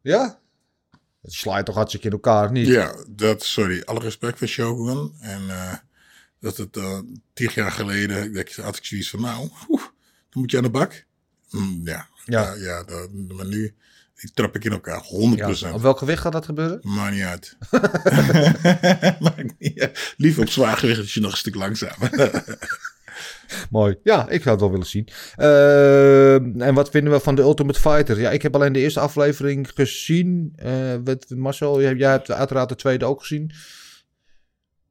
Ja? Het slaat toch hartstikke in elkaar, niet? Ja, dat, sorry. Alle respect voor Shogun. En dat het tien jaar geleden, dat had ik zoiets van, nou, dan moet je aan de bak. Mm, ja, Ja. ja. ja dat, maar nu die trap ik in elkaar, 100%. Ja, Op welk gewicht gaat dat gebeuren? Maakt niet uit. Maakt niet uit. Liever op zwaar gewicht is je nog een stuk langzamer. Mooi. Ja, ik zou het wel willen zien. Eh, en wat vinden we van de Ultimate Fighter? Ja, ik heb alleen de eerste aflevering gezien. Eh, wat, Marcel, jij, jij hebt uiteraard de tweede ook gezien.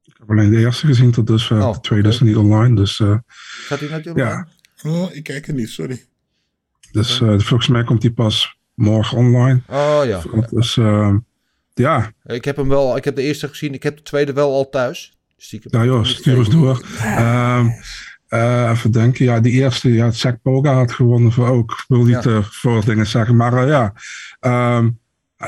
Ik heb alleen de eerste gezien tot dusver. Oh, de tweede is niet online. Dus, eh, Gaat hij natuurlijk? ja, oh, ik kijk er niet, sorry. dus eh, volgens mij komt die pas morgen online. Oh ja. Dus eh, ja, Ik heb hem wel, ik heb de eerste gezien. Ik heb de tweede wel al thuis. Stiekem. ja joh, stuur eens door. Ehm, eh, even denken, ja, die eerste, ja, Zack Poga had gewonnen voor ook. Ik wil niet Ja. eh, voor dingen zeggen, maar eh, ja. Ehm,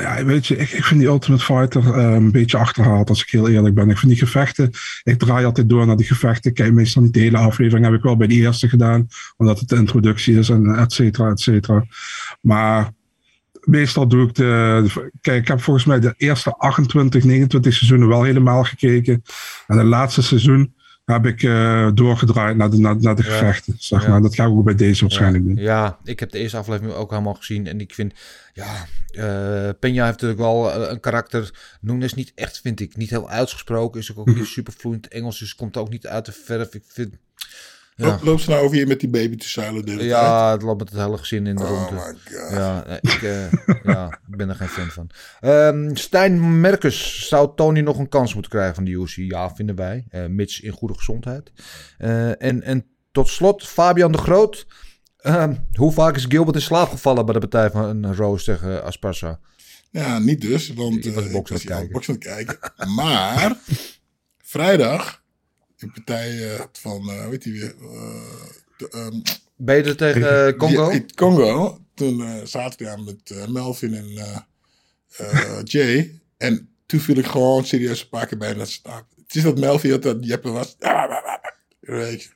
nou ja, weet je, ik, ik vind die Ultimate Fighter eh, een beetje achterhaald, als ik heel eerlijk ben. Ik vind die gevechten, ik draai altijd door naar die gevechten. Kijk meestal niet de hele aflevering, heb ik wel bij die eerste gedaan, omdat het de introductie is en et cetera, et cetera. Maar meestal doe ik de, de- Kijk, ik heb volgens mij de eerste 28, 29 seizoenen wel helemaal gekeken. En het laatste seizoen heb ik eh, doorgedraaid naar de, naar, naar de Ja. gevechten. Zeg Ja. maar. Dat ga ik ook bij deze waarschijnlijk doen. Ja, ik heb de eerste aflevering ook helemaal gezien. En ik vind, ja, Peña heeft natuurlijk wel eh, een karakter. Nunes niet echt, vind ik. Niet heel uitgesproken. Is ook, ook niet super vloeiend Engels. Dus komt ook niet uit de verf. Ik vind, ja, Loop, loop ze nou over hier met die baby te zuilen de hele tijd? ja het loopt met het hele gezin in de Oh my god. Ja, ik, eh, ja, ik ben er geen fan van. Ehm Stijn Merkes, zou Tony nog een kans moeten krijgen van de UFC? Ja, vinden wij. eh, mits in goede gezondheid. Eh, en, en tot slot, Fabian de Groot. Ehm, hoe vaak is Gilbert in slaap gevallen bij de partij van Roos tegen Asparsa? Ja, niet dus, want Ik was boksen aan het kijken. Maar vrijdag, partij eh, van, eh weet je weer, eh, de, ehm, Beter tegen eh, Congo? Ja, Congo. Toen eh, zaten we daar met eh, Melvin en eh, eh, Jay. En toen viel ik gewoon serieus een paar keer bijna slaap. Het is dat Melvin had dat Jeppe was. Weet je.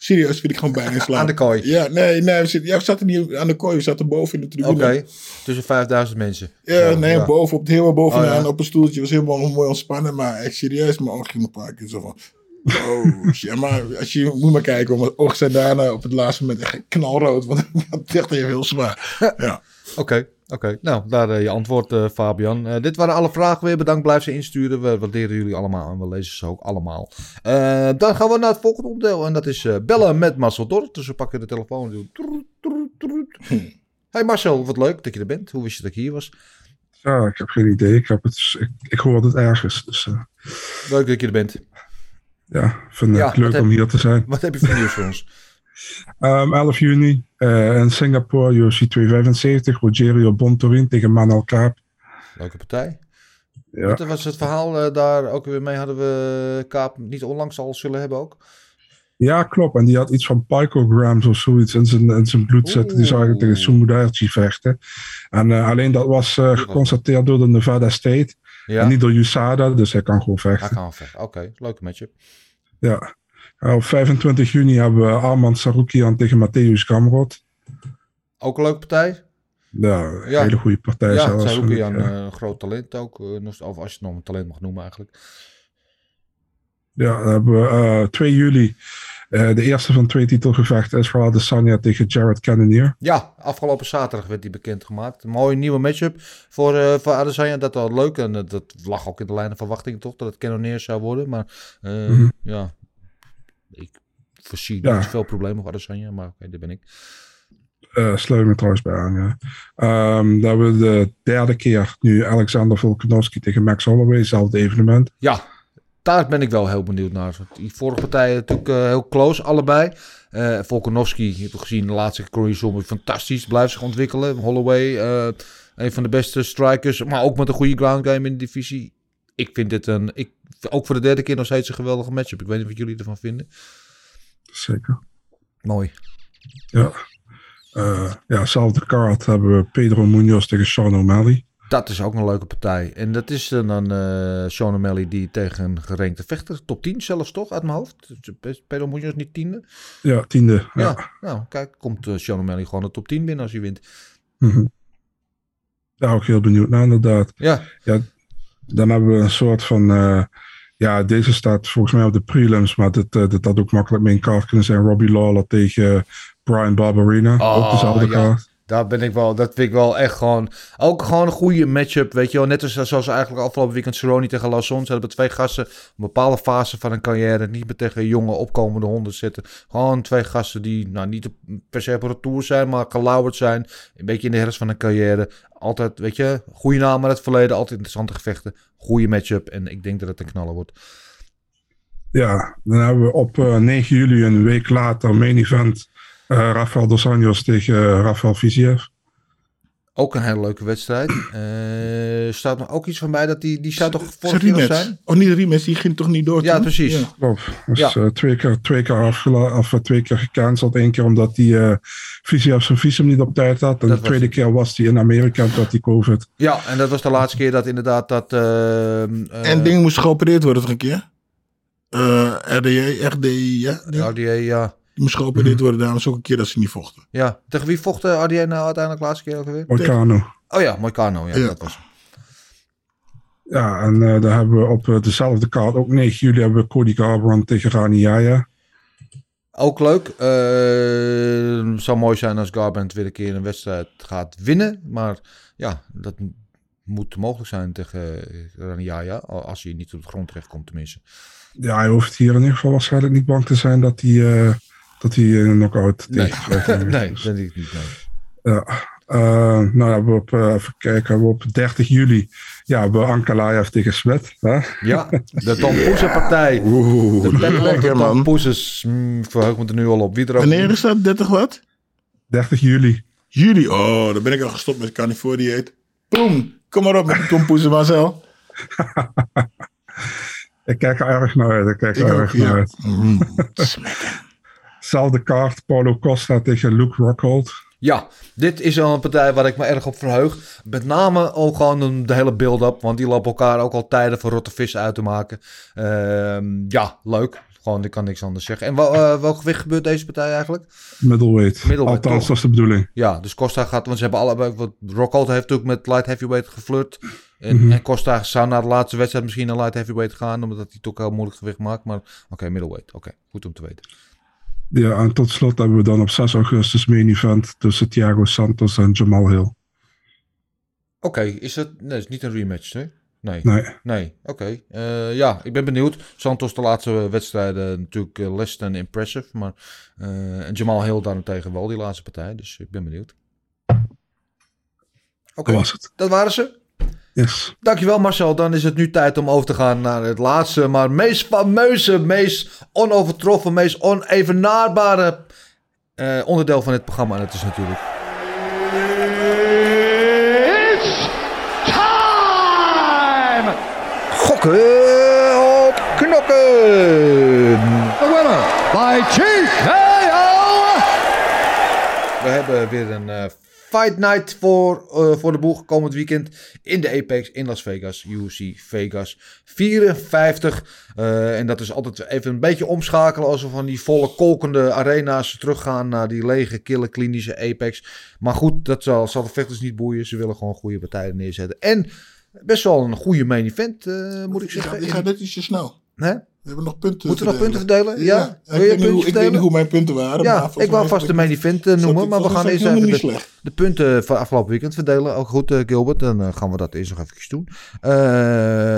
Serieus viel ik gewoon bijna in slaap. Aan de kooi? Ja, nee, nee. We zitten, ja, we zaten niet aan de kooi. We zaten boven in de Oké, tribune. tussen 5000 mensen. Ja, nee, ja. boven, op het helemaal bovenaan, Oh, ja. op een stoeltje. was helemaal mooi ontspannen, maar echt serieus, mijn ogen gingen een paar keer zo van... Oh, shit. maar als je moet maar kijken, want mijn ogen zijn daarna op het laatste moment echt knalrood, want het echt even heel zwaar. Ja. Oké, oké. Nou, daar eh, je antwoord, eh, Fabian. Eh, dit waren alle vragen weer. Bedankt, blijf ze insturen. We waarderen jullie allemaal en we lezen ze ook allemaal. Eh, dan gaan we naar het volgende onderdeel en dat is eh, bellen met Marcel Dorp. Dus we pakken de telefoon en doen... troet. Hey Marcel, wat leuk dat je er bent. Hoe wist je dat ik hier was? Ja, ik heb geen idee. Ik, heb het, ik, ik hoor het ergens. Dus eh, Leuk dat je er bent. Ja, ik vind het Ja, leuk wat heb- om hier te zijn. Wat heb je voor nieuws voor ons? Ehm 11 juni eh, in Singapore, UFC 275, Rogerio Bontorin tegen Manel Kaap. Leuke partij. Ja. Wat was het verhaal eh, daar ook weer mee? Hadden we Kaap niet onlangs al zullen hebben ook? ja, klopt. En die had iets van picograms of zoiets in zijn, in zijn bloed zitten. Die eigenlijk tegen Sumudaerchi vechten. En eh, alleen dat was geconstateerd door de Nevada State. Ja. En niet door USADA, dus hij kan gewoon vechten. Hij kan vechten. Oké, leuke matchup. Ja. Eh, op 25 juni hebben we Arman Sarukian tegen Matthäus Gamrot. Ook een leuke partij? Ja, een Ja. hele goede partij Ja, zelfs. Saruki vind ik, een ja. eh, groot talent ook. eh, of als je het nog een talent mag noemen eigenlijk. Ja, dan hebben we eh, 2 juli. Eh, de eerste van twee titelgevechten is de Sanya tegen Jared Cannonier. Ja, afgelopen zaterdag werd die bekendgemaakt. Een mooie nieuwe matchup voor, eh voor Adesanya. Dat was leuk. En eh, dat lag ook in de lijn van verwachting toch, dat het Cannoneer zou worden. Maar Mhm. ja, ik voorzie Ja. niet zoveel problemen voor Adesanya. Maar oké, daar ben ik. Eh sluit me trouwens bij aan, ja. Dan hebben we de derde keer nu Alexander Volkanovski tegen Max Holloway. Hetzelfde evenement. Ja, daar ben ik wel heel benieuwd naar. Die vorige partijen natuurlijk eh, heel close, allebei. Eh Volkanovski, je hebt gezien de laatste Corey Zombie, fantastisch. Blijft zich ontwikkelen. Holloway, eh, een van de beste strikers. Maar ook met een goede ground game in de divisie. Ik vind dit een, ik, ook voor de derde keer nog steeds een geweldige matchup. Ik weet niet wat jullie ervan vinden. Zeker. Mooi. Ja. Eh ja, hetzelfde card hebben we Pedro Munoz tegen Sean O'Malley. Dat is ook een leuke partij. En dat is dan een eh Sean O'Malley die tegen een gerenkte vechter, top 10 zelfs toch, uit mijn hoofd. Pedro Munoz niet tiende. Ja, tiende. Ja, Ja. nou kijk, komt eh, Sean O'Malley gewoon de top 10 binnen als hij wint. Mhm. Daar ook heel benieuwd naar, inderdaad. Ja. ja dan hebben we een soort van. eh, ja, deze staat volgens mij op de prelims, maar dit, eh, dit had ook makkelijk mee in kaart kunnen zijn. Robbie Lawler tegen Brian Barberina. ook dezelfde Oh, ja. kaart. Daar ben ik wel, dat vind ik wel echt gewoon, ook gewoon een goede matchup, weet je wel. Net als, zoals eigenlijk afgelopen weekend Cerrone tegen Lawson. Ze hebben twee gasten, een bepaalde fase van een carrière, niet meer tegen jonge opkomende honden zitten. Gewoon twee gasten die, nou niet per se op retour zijn, maar gelauwerd zijn. Een beetje in de herfst van een carrière. Altijd, weet je, goede naam uit het verleden, altijd interessante gevechten. Goede matchup en ik denk dat het een knaller wordt. Ja, dan hebben we op eh, 9 juli, een week later, main event. Eh, Rafael Dos Anjos tegen eh, Rafael Viziev. Ook een hele leuke wedstrijd. Eh staat er ook iets van bij dat die, die zou toch vorig een jaar zijn? Of niet rematch, die ging toch niet door? Ja, toen? precies. Ja. Klopt. Dus Ja. twee, keer, twee, keer afgela- of, twee keer gecanceld. Eén keer omdat die eh Viziev zijn visum niet op tijd had. En Dat de tweede keer was hij in Amerika had hij COVID. Ja, en dat was de laatste keer dat inderdaad dat... En ding moest geopereerd worden toch een keer? Eh RDA, RDI, ja? RDA, ja. Moest geopereerd worden, daarom is ook een keer dat ze niet vochten. ja. Tegen wie vocht RDA nou uiteindelijk de laatste keer ook alweer? Moicano. Oh ja, Moicano. Ja, Ja. dat was hem. Ja, en eh dan hebben we op eh, dezelfde kaart, ook 9 juli, hebben we Cody Garbrandt tegen Rani Jaya. Ook leuk. Eh, het zou mooi zijn als Garbrandt weer een keer een wedstrijd gaat winnen. Maar ja, dat moet mogelijk zijn tegen uh, Raniaya. Als hij niet op de grond terecht komt tenminste. Ja, hij hoeft hier in ieder geval waarschijnlijk niet bang te zijn dat hij, eh, dat hij een knock-out Nee, tegen nee dat denk ik niet. Nee. Ja. Eh, nou, we op, eh, even kijken, op 30 juli, ja, hebben we Ankalaev tegen Smet. Hè? Ja, de Tom Poesen partij. Oeh, De lekker man. Poesens. Mm, verheug me er nu al op. Wie er ook Wanneer is dat? 30 wat? 30 juli. Juli, oh, dan ben ik al gestopt met carnivore dieet. Boom, kom maar op met die tompoezen Marcel. Ik kijk er erg naar uit. Ik kijk er Ik ook, erg naar ja. uit. Mm. Zelfde kaart, Paulo Costa tegen Luke Rockhold. Ja, dit is al een partij waar ik me erg op verheug. Met name ook gewoon de hele build-up. Want die lopen elkaar ook al tijden voor rotte vis uit te maken. Ehm, ja, leuk. Gewoon, ik kan niks anders zeggen. En wel, eh, welk gewicht gebeurt deze partij eigenlijk? Middleweight. Middleweight, Althans, dat is de bedoeling. Ja, dus Costa gaat, want ze hebben allebei, wat Rockhold heeft natuurlijk met light heavyweight geflirt. En, Mhm. en Costa zou na de laatste wedstrijd misschien naar light heavyweight gaan, omdat hij toch heel moeilijk gewicht maakt. Maar oké, middleweight. Oké, goed om te weten. Ja, en tot slot hebben we dan op 6 augustus main event tussen Thiago Santos en Jamal Hill. Oké, is dat, nee, het is niet een rematch, hè? Nee. Nee. Nee, oké. Eh, ja, ik ben benieuwd. Santos de laatste wedstrijden natuurlijk eh, less than impressive. Maar eh, en Jamal Hill daarentegen wel die laatste partij. Dus ik ben benieuwd. Oké, Dat was het. dat waren ze. Yes. Dankjewel Marcel. Dan is het nu tijd om over te gaan naar het laatste, maar meest fameuze, meest onovertroffen, meest onevenaarbare eh, onderdeel van het programma. En dat is natuurlijk... Time! Gokken op knokken! The winner by TKO! We hebben weer een eh, fight night voor, eh, voor de boeg komend weekend in de Apex in Las Vegas. UFC Vegas 54. Eh, en dat is altijd even een beetje omschakelen als we van die volle kolkende arena's teruggaan naar die lege, kille, klinische Apex. Maar goed, dat zal, zal de vechters niet boeien. Ze willen gewoon goede partijen neerzetten. En best wel een goede main event, eh, moet ik zeggen. die gaat net ietsje snel. Hè? We hebben nog punten Moeten we nog punten verdelen. Ja? Ik, Wil je weet hoe, puntjes ik weet niet hoe mijn punten waren. Ja, ik wou vast de main event eh, noemen, maar we gaan eerst even de, punten van afgelopen weekend verdelen. Ook goed, eh, Gilbert. Dan eh, gaan we dat eerst nog even doen.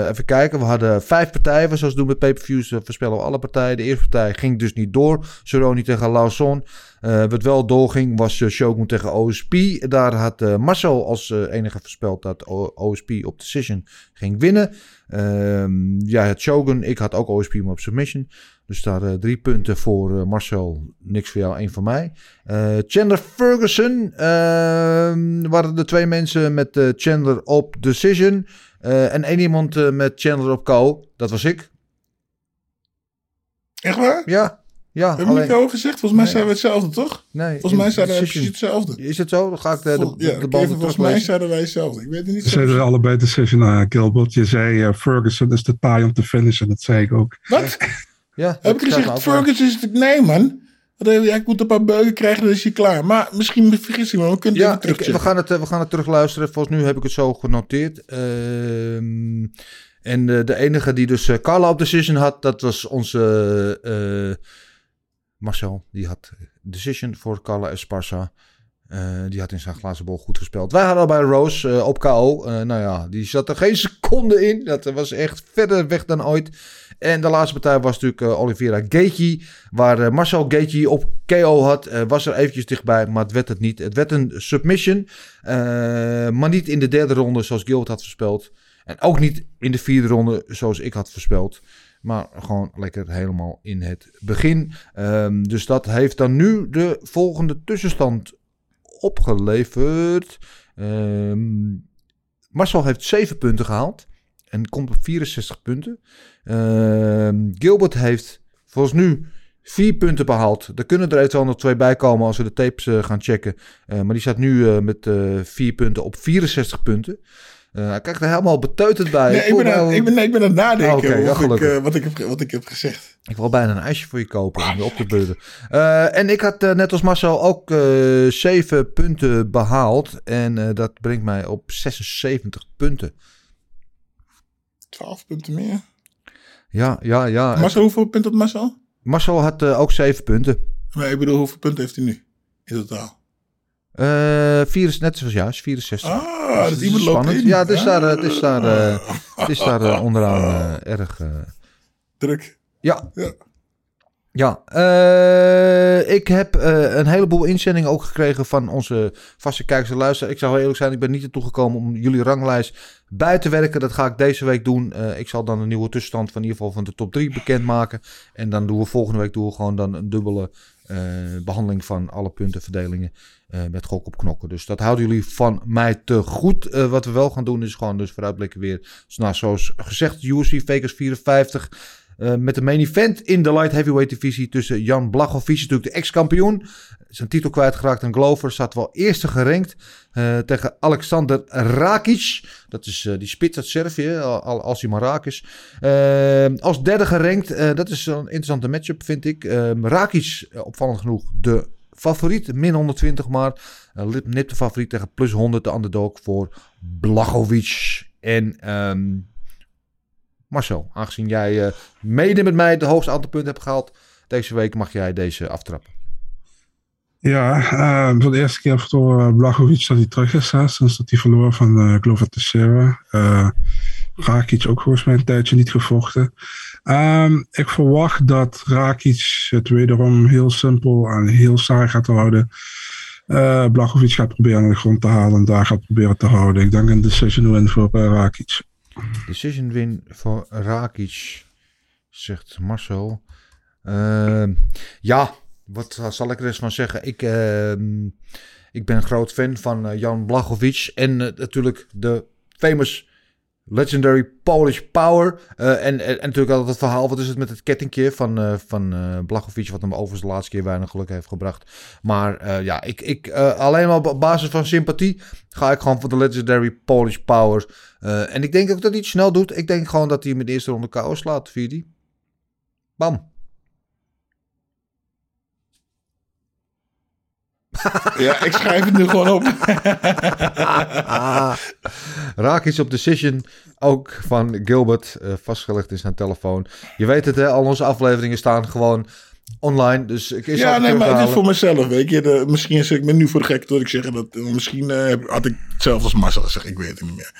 Even kijken. We hadden vijf partijen. Zoals we doen met pay-per-views voorspellen we alle partijen. De eerste partij ging dus niet door. Cerrone tegen Lawson. Eh wat wel doorging was eh, Shogun tegen OSP. Daar had eh, Marcel als enige voorspeld dat O- OSP op decision ging winnen. Ehm jij had Shogun. Ik had ook OSP maar op submission. Dus daar drie punten voor Marcel. Niks voor jou, één voor mij. Chandler Ferguson. ehm, waren de twee mensen met Chandler op decision. En één iemand met Chandler op KO. Dat was ik. Echt waar? Ja. Ja, Hebben we alleen... niet al gezegd? Volgens mij Nee. zeiden we hetzelfde, toch? Nee, Volgens mij zeiden we precies hetzelfde. Is het zo? Dan ga ik de, de, Vol- de, ja, de banden volgens mij zeiden wij hetzelfde. Ik weet het niet Ze zeiden allebei decision aan Gilbert. Je zei eh, Ferguson is de taai om te finishen. Dat zei ik ook. Wat? Ja, Heb ik gezegd, Ferguson is het... Nee, man. Je- ja, Ik moet een paar beuken krijgen, dan is hij klaar. Maar misschien vergis ik me, maar we kunnen het Ja, we, gaan het, eh, we gaan het terugluisteren. Volgens nu heb ik het zo genoteerd. Ehm, en eh, de enige die dus Carla op decision had, dat was onze eh, Marcel. Die had decision voor Carla Esparza. Eh, die had in zijn glazen bol goed gespeeld. Wij hadden bij Rose eh, op KO. Eh, nou ja, die zat er geen seconde in. Dat was echt verder weg dan ooit. En de laatste partij was natuurlijk eh, Oliveira Gaethje. Waar eh, Marcel Gaethje op KO had. eh, was er eventjes dichtbij, maar het werd het niet. Het werd een submission. eh, maar niet in de derde ronde zoals Gilbert had voorspeld. En ook niet in de vierde ronde zoals ik had voorspeld. Maar gewoon lekker helemaal in het begin. Ehm, dus dat heeft dan nu de volgende tussenstand opgeleverd. Ehm, Marcel heeft 7 punten gehaald. En komt op 64 punten. Ehm, Gilbert heeft volgens nu 4 punten behaald. Er kunnen er eventueel nog twee bij komen als we de tapes eh, gaan checken. Eh, maar die staat nu eh, met 4 punten op 64 punten. Eh, hij kijkt er helemaal beteuterd bij. Nee, Ik ben, aan, ik, ben, nee, ik ben aan het nadenken ja, of ik, eh, wat, ik heb, wat ik heb gezegd. Ik wil bijna een ijsje voor je kopen om je op te beurden. Eh, en ik had net als Marcel ook 7 punten behaald. En dat brengt mij op 76 punten. 12 punten meer. Ja, ja, ja. Marcel, hoeveel punten had Marcel? Marcel had ook 7 punten. Maar ik bedoel, hoeveel punten heeft hij nu? In totaal. Vier is net zoals juist, 64. Ah, Dus dus iemand is loopt spannend. in. Ja, het is daar, eh, het is daar, eh, Ah. het is daar onderaan erg... Druk. Ja. Ja. Ja, ik heb een heleboel inzendingen ook gekregen van onze vaste kijkers en luisteraars. Ik zou heel eerlijk zijn, ik ben niet ertoe gekomen om jullie ranglijst bij te werken. Dat ga ik deze week doen. Ik zal dan een nieuwe tussenstand van in ieder geval van de top 3 bekendmaken. En dan doen we volgende week doen we gewoon dan een dubbele eh, behandeling van alle puntenverdelingen eh, met gok op knokken. Dus dat houden jullie van mij te goed. Eh, wat we wel gaan doen is gewoon dus vooruitblikken weer. Zoals gezegd, UFC Vegas 54. eh, met de main event in de light heavyweight divisie tussen Jan Blachowicz, natuurlijk de ex-kampioen. Zijn titel kwijtgeraakt aan Glover. Zat wel eerste gerankt tegen Alexander Rakic. Dat is die spits uit Servië, al, al- als hij maar raak is. Als derde gerankt. dat is een interessante matchup, vind ik. Eh, Rakic, opvallend genoeg, de favoriet. Min 120 maar. Uh, Nip de favoriet tegen plus 100. De underdog voor Blachowicz. En ehm, Marcel, aangezien jij eh, mede met mij het hoogste aantal punten hebt gehaald deze week, mag jij deze aftrappen. Ja, eh, voor de eerste keer voor uh, Blachowicz dat hij terug is. Hè, sinds dat hij verloor van uh, Glover Teixeira. Uh, Rakic ook volgens mij een tijdje niet gevochten. Um, ik verwacht dat Rakic het wederom heel simpel en heel saai gaat houden. Uh, Blachowicz gaat proberen aan de grond te halen en daar gaat proberen te houden. Ik denk een decision win voor uh, Rakic. Decision win voor Rakic, zegt Marcel. Uh, ja, wat zal ik er eens van zeggen? Ik, uh, ik ben een groot fan van uh, Jan Blachowicz. En natuurlijk de famous legendary Polish power. en, en, en, natuurlijk altijd het verhaal, wat is het met het kettingje van, van Blachowicz... wat hem overigens de laatste keer weinig geluk heeft gebracht. Maar ja, ik, ik, alleen maar op basis van sympathie ga ik gewoon voor de legendary Polish power. en ik denk ook dat hij het snel doet. Ik denk gewoon dat hij hem in de eerste ronde KO slaat, vier Bam. Ja, ik schrijf het nu gewoon op. Rakic op decision, ook van Gilbert, uh, vastgelegd in zijn telefoon. Je weet het, hè, al onze afleveringen staan gewoon online. Dus ik is ja, nee, maar het is voor mezelf, weet je. De, misschien zit ik me nu voor de gek door ik zeg dat. Misschien uh, had ik hetzelfde als Marcel gezegd, ik weet het niet meer.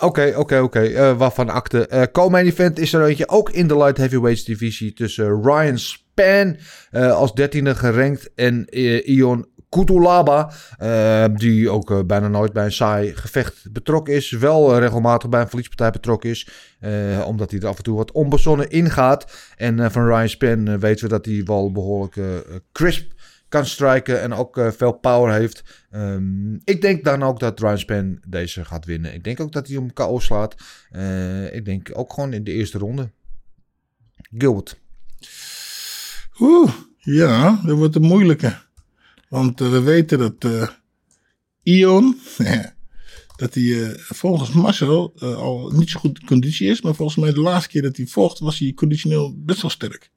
Oké, oké, oké. Uh, waarvan akte. Uh, Co-main event is er eentje ook in de light heavyweights divisie tussen Ryan Span als dertiende gerankt en Ion Kutulaba, uh, die ook uh, bijna nooit bij een saai gevecht betrokken is. Wel uh, regelmatig bij een verliespartij betrokken is. omdat hij er af en toe wat onbezonnen ingaat. En van Ryan Span weten we dat hij wel behoorlijk crisp kan strijken. En ook veel power heeft. Um, ik denk dan ook dat Ryan Span deze gaat winnen. Ik denk ook dat hij hem KO slaat. ik denk ook gewoon in de eerste ronde. Gilbert. Oeh, ja, dat wordt een moeilijke. Want uh, we weten dat uh, Ion, dat hij uh, volgens Marcel al niet zo goed in conditie is. Maar volgens mij de laatste keer dat hij vocht was hij conditioneel best wel sterk.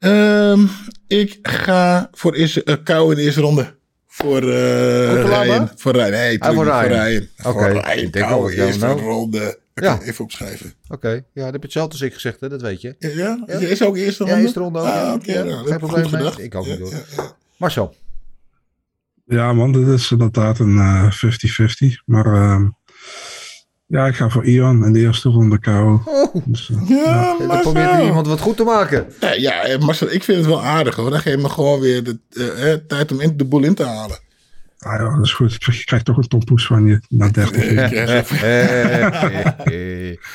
Um, ik ga voor eerste, uh, kou in de eerste ronde. Voor uh, Ryan. Voor Ryan. Nee, ah, voor Ryan. Ryan. Oké. Okay. Voor. Ik denk kou in de eerste nou. ronde. Ja. Even opschrijven. Oké, ja, dat heb je hetzelfde als ik gezegd, hè? dat weet je. Ja? ja? Ja. Is ook eerste Ja, ronde? eerste ronde ook. Ah, ja. oké. Ja, nou, dat geen heb ik probleem goed mee. gedacht. Ik ook Ja, niet hoor. ja, ja. Marcel. Ja, man, dit is inderdaad een eh, 50-50. maar ehm, ja, ik ga voor Ian in de eerste ronde KO. Oh, Dus, eh, Ja, dan maar probeert er iemand wat goed te maken. Ja, ja, eh, Marcel, ik vind het wel aardig hoor. Dan geef je me gewoon weer de eh, eh, tijd om in, de boel in te halen. Ah, ja, dat is goed. Ik krijg, je krijgt toch een tompoes van je na 30 uur.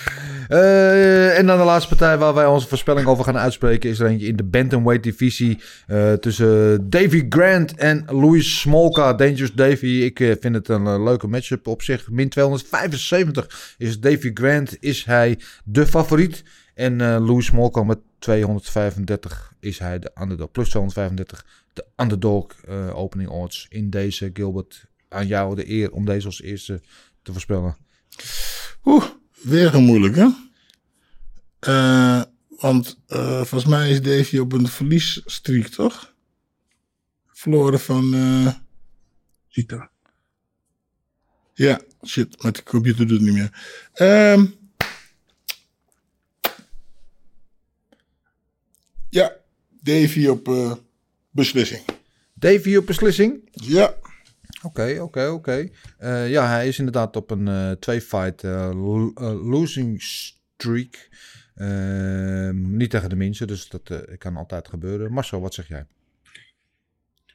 Eh, en dan de laatste partij waar wij onze voorspelling over gaan uitspreken... is er eentje in de bantamweight divisie... eh, tussen Davy Grant en Louis Smolka. Dangerous Davy. Ik eh, vind het een leuke matchup op zich. Min 275 is Davy Grant. Is hij de favoriet? En eh, Louis Smolka met 235 is hij de underdog. Plus 235 de underdog eh, opening odds in deze. Gilbert, aan jou de eer om deze als eerste te voorspellen. Oeh, weer een moeilijke. Eh, want eh, volgens mij is Davy op een verliesstreak, toch? Verloren van... eh, Zita. ja, shit, met de computer doet het niet meer. Ehm, ja, Davy op beslissing. Davy op beslissing. Ja, Oké, oké, oké. Eh, Ja, hij is inderdaad op een eh, twee-fight eh, lo- eh, losing streak. Ehm, niet tegen de minste, dus dat eh, kan altijd gebeuren. Marcel, wat zeg jij?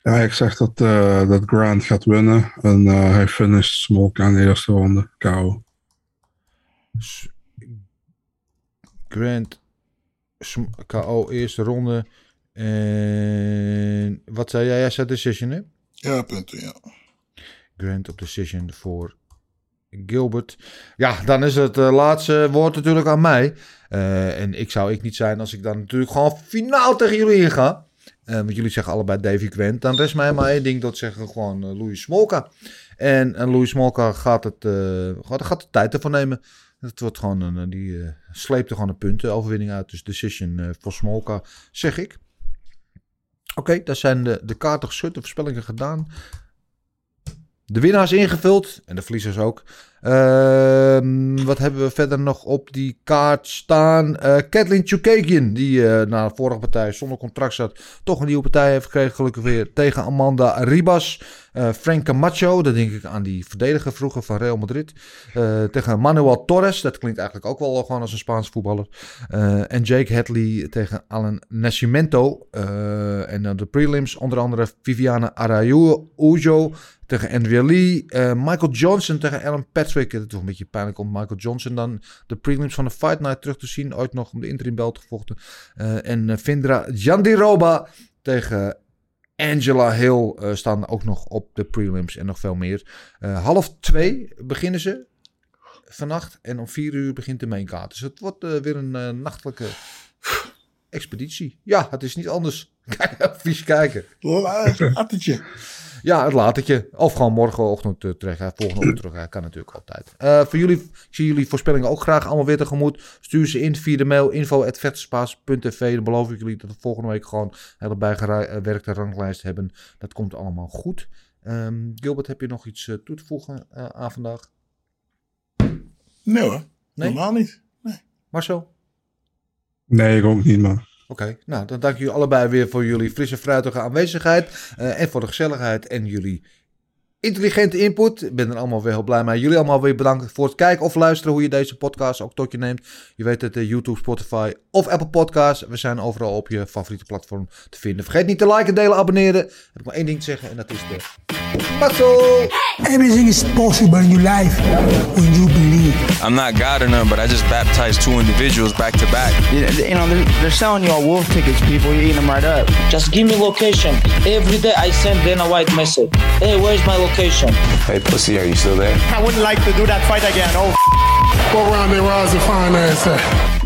Ja, ik zeg dat, eh, dat Grant gaat winnen. En eh, hij finisht Smolk aan de eerste ronde. KO. Grant KO eerste ronde. En wat zei jij? Jij zei decision, hè? Ja, punten, ja. Grant op decision voor Gilbert. Ja, dan is het eh, laatste woord natuurlijk aan mij. Eh, en ik zou ik niet zijn als ik dan natuurlijk gewoon finaal tegen jullie inga. Eh, want jullie zeggen allebei Davy Grant. Dan rest mij maar één ding, dat zeggen gewoon Louis Smolka. En, en Louis Smolka gaat, het, gaat, gaat de tijd ervan nemen. Het wordt gewoon een, die sleept er gewoon een puntenoverwinning uit. Dus decision voor Smolka, zeg ik. Oké, daar zijn de, de kaarten geschud, de voorspellingen gedaan. De winnaars ingevuld en de verliezers ook. Ehm, wat hebben we verder nog op die kaart staan? Eh Kathleen Chukagian, die eh, na de vorige partij zonder contract zat, toch een nieuwe partij heeft gekregen. Gelukkig weer tegen Amanda Ribas. Eh Frank Camacho, dat denk ik aan die verdediger vroeger van Real Madrid. Tegen Manuel Torres, dat klinkt eigenlijk ook wel gewoon als een Spaanse voetballer. En Jake Hadley tegen Alan Nascimento. En dan de prelims, onder andere Viviana Araújo tegen Andrea Lee. Michael Johnson tegen Alan Patrick. Het toch een beetje pijnlijk om Michael Johnson dan de prelims van de Fight Night terug te zien. Ooit nog om de interim belt gevochten. Eh, en eh, Vindra Jandiroba tegen Angela Hill eh, staan ook nog op de prelims en nog veel meer. Eh, half twee beginnen ze vannacht en om vier uur begint de mainkaart. Dus het wordt eh, weer een eh, nachtelijke expeditie. Ja, het is niet anders. Kijk, vies kijken. Ja, het latertje. Of gewoon morgenochtend uh, terug. Hè. Volgende ochtend terug. Hè. Kan natuurlijk altijd. Eh, voor jullie, ik zie jullie voorspellingen ook graag allemaal weer tegemoet. Stuur ze in via de mail info.vechterspaas.tv. Dan beloof ik jullie dat we volgende week gewoon een hele bijgewerkte ranglijst hebben. Dat komt allemaal goed. Ehm, Gilbert, heb je nog iets eh, toe te voegen eh, aan vandaag? Nee hoor, Nee? normaal niet. Marcel? Nee, ik ook niet, man. Oké, nou dan dank jullie allebei weer voor jullie frisse fruitige aanwezigheid. eh, en voor de gezelligheid en jullie intelligente input. Ik ben er allemaal weer heel blij mee. Jullie allemaal weer bedankt voor het kijken of luisteren hoe je deze podcast ook tot je neemt. Je weet het, eh, YouTube, Spotify of Apple Podcasts. We zijn overal op je favoriete platform te vinden. Vergeet niet te liken, delen, abonneren. Ik heb maar één ding te zeggen en dat is de... Patso! Everything is possible in your life when you believe. I'm not God or none, but I just baptized two individuals back to back. You you know, they're, they're selling you all wolf tickets, people. You're eating them right up. Just give me location. Every day I send Dana White message. Hey, where's my location? Hey, pussy, are you still there? I wouldn't like to do that fight again. Oh, What round they rise to finance at?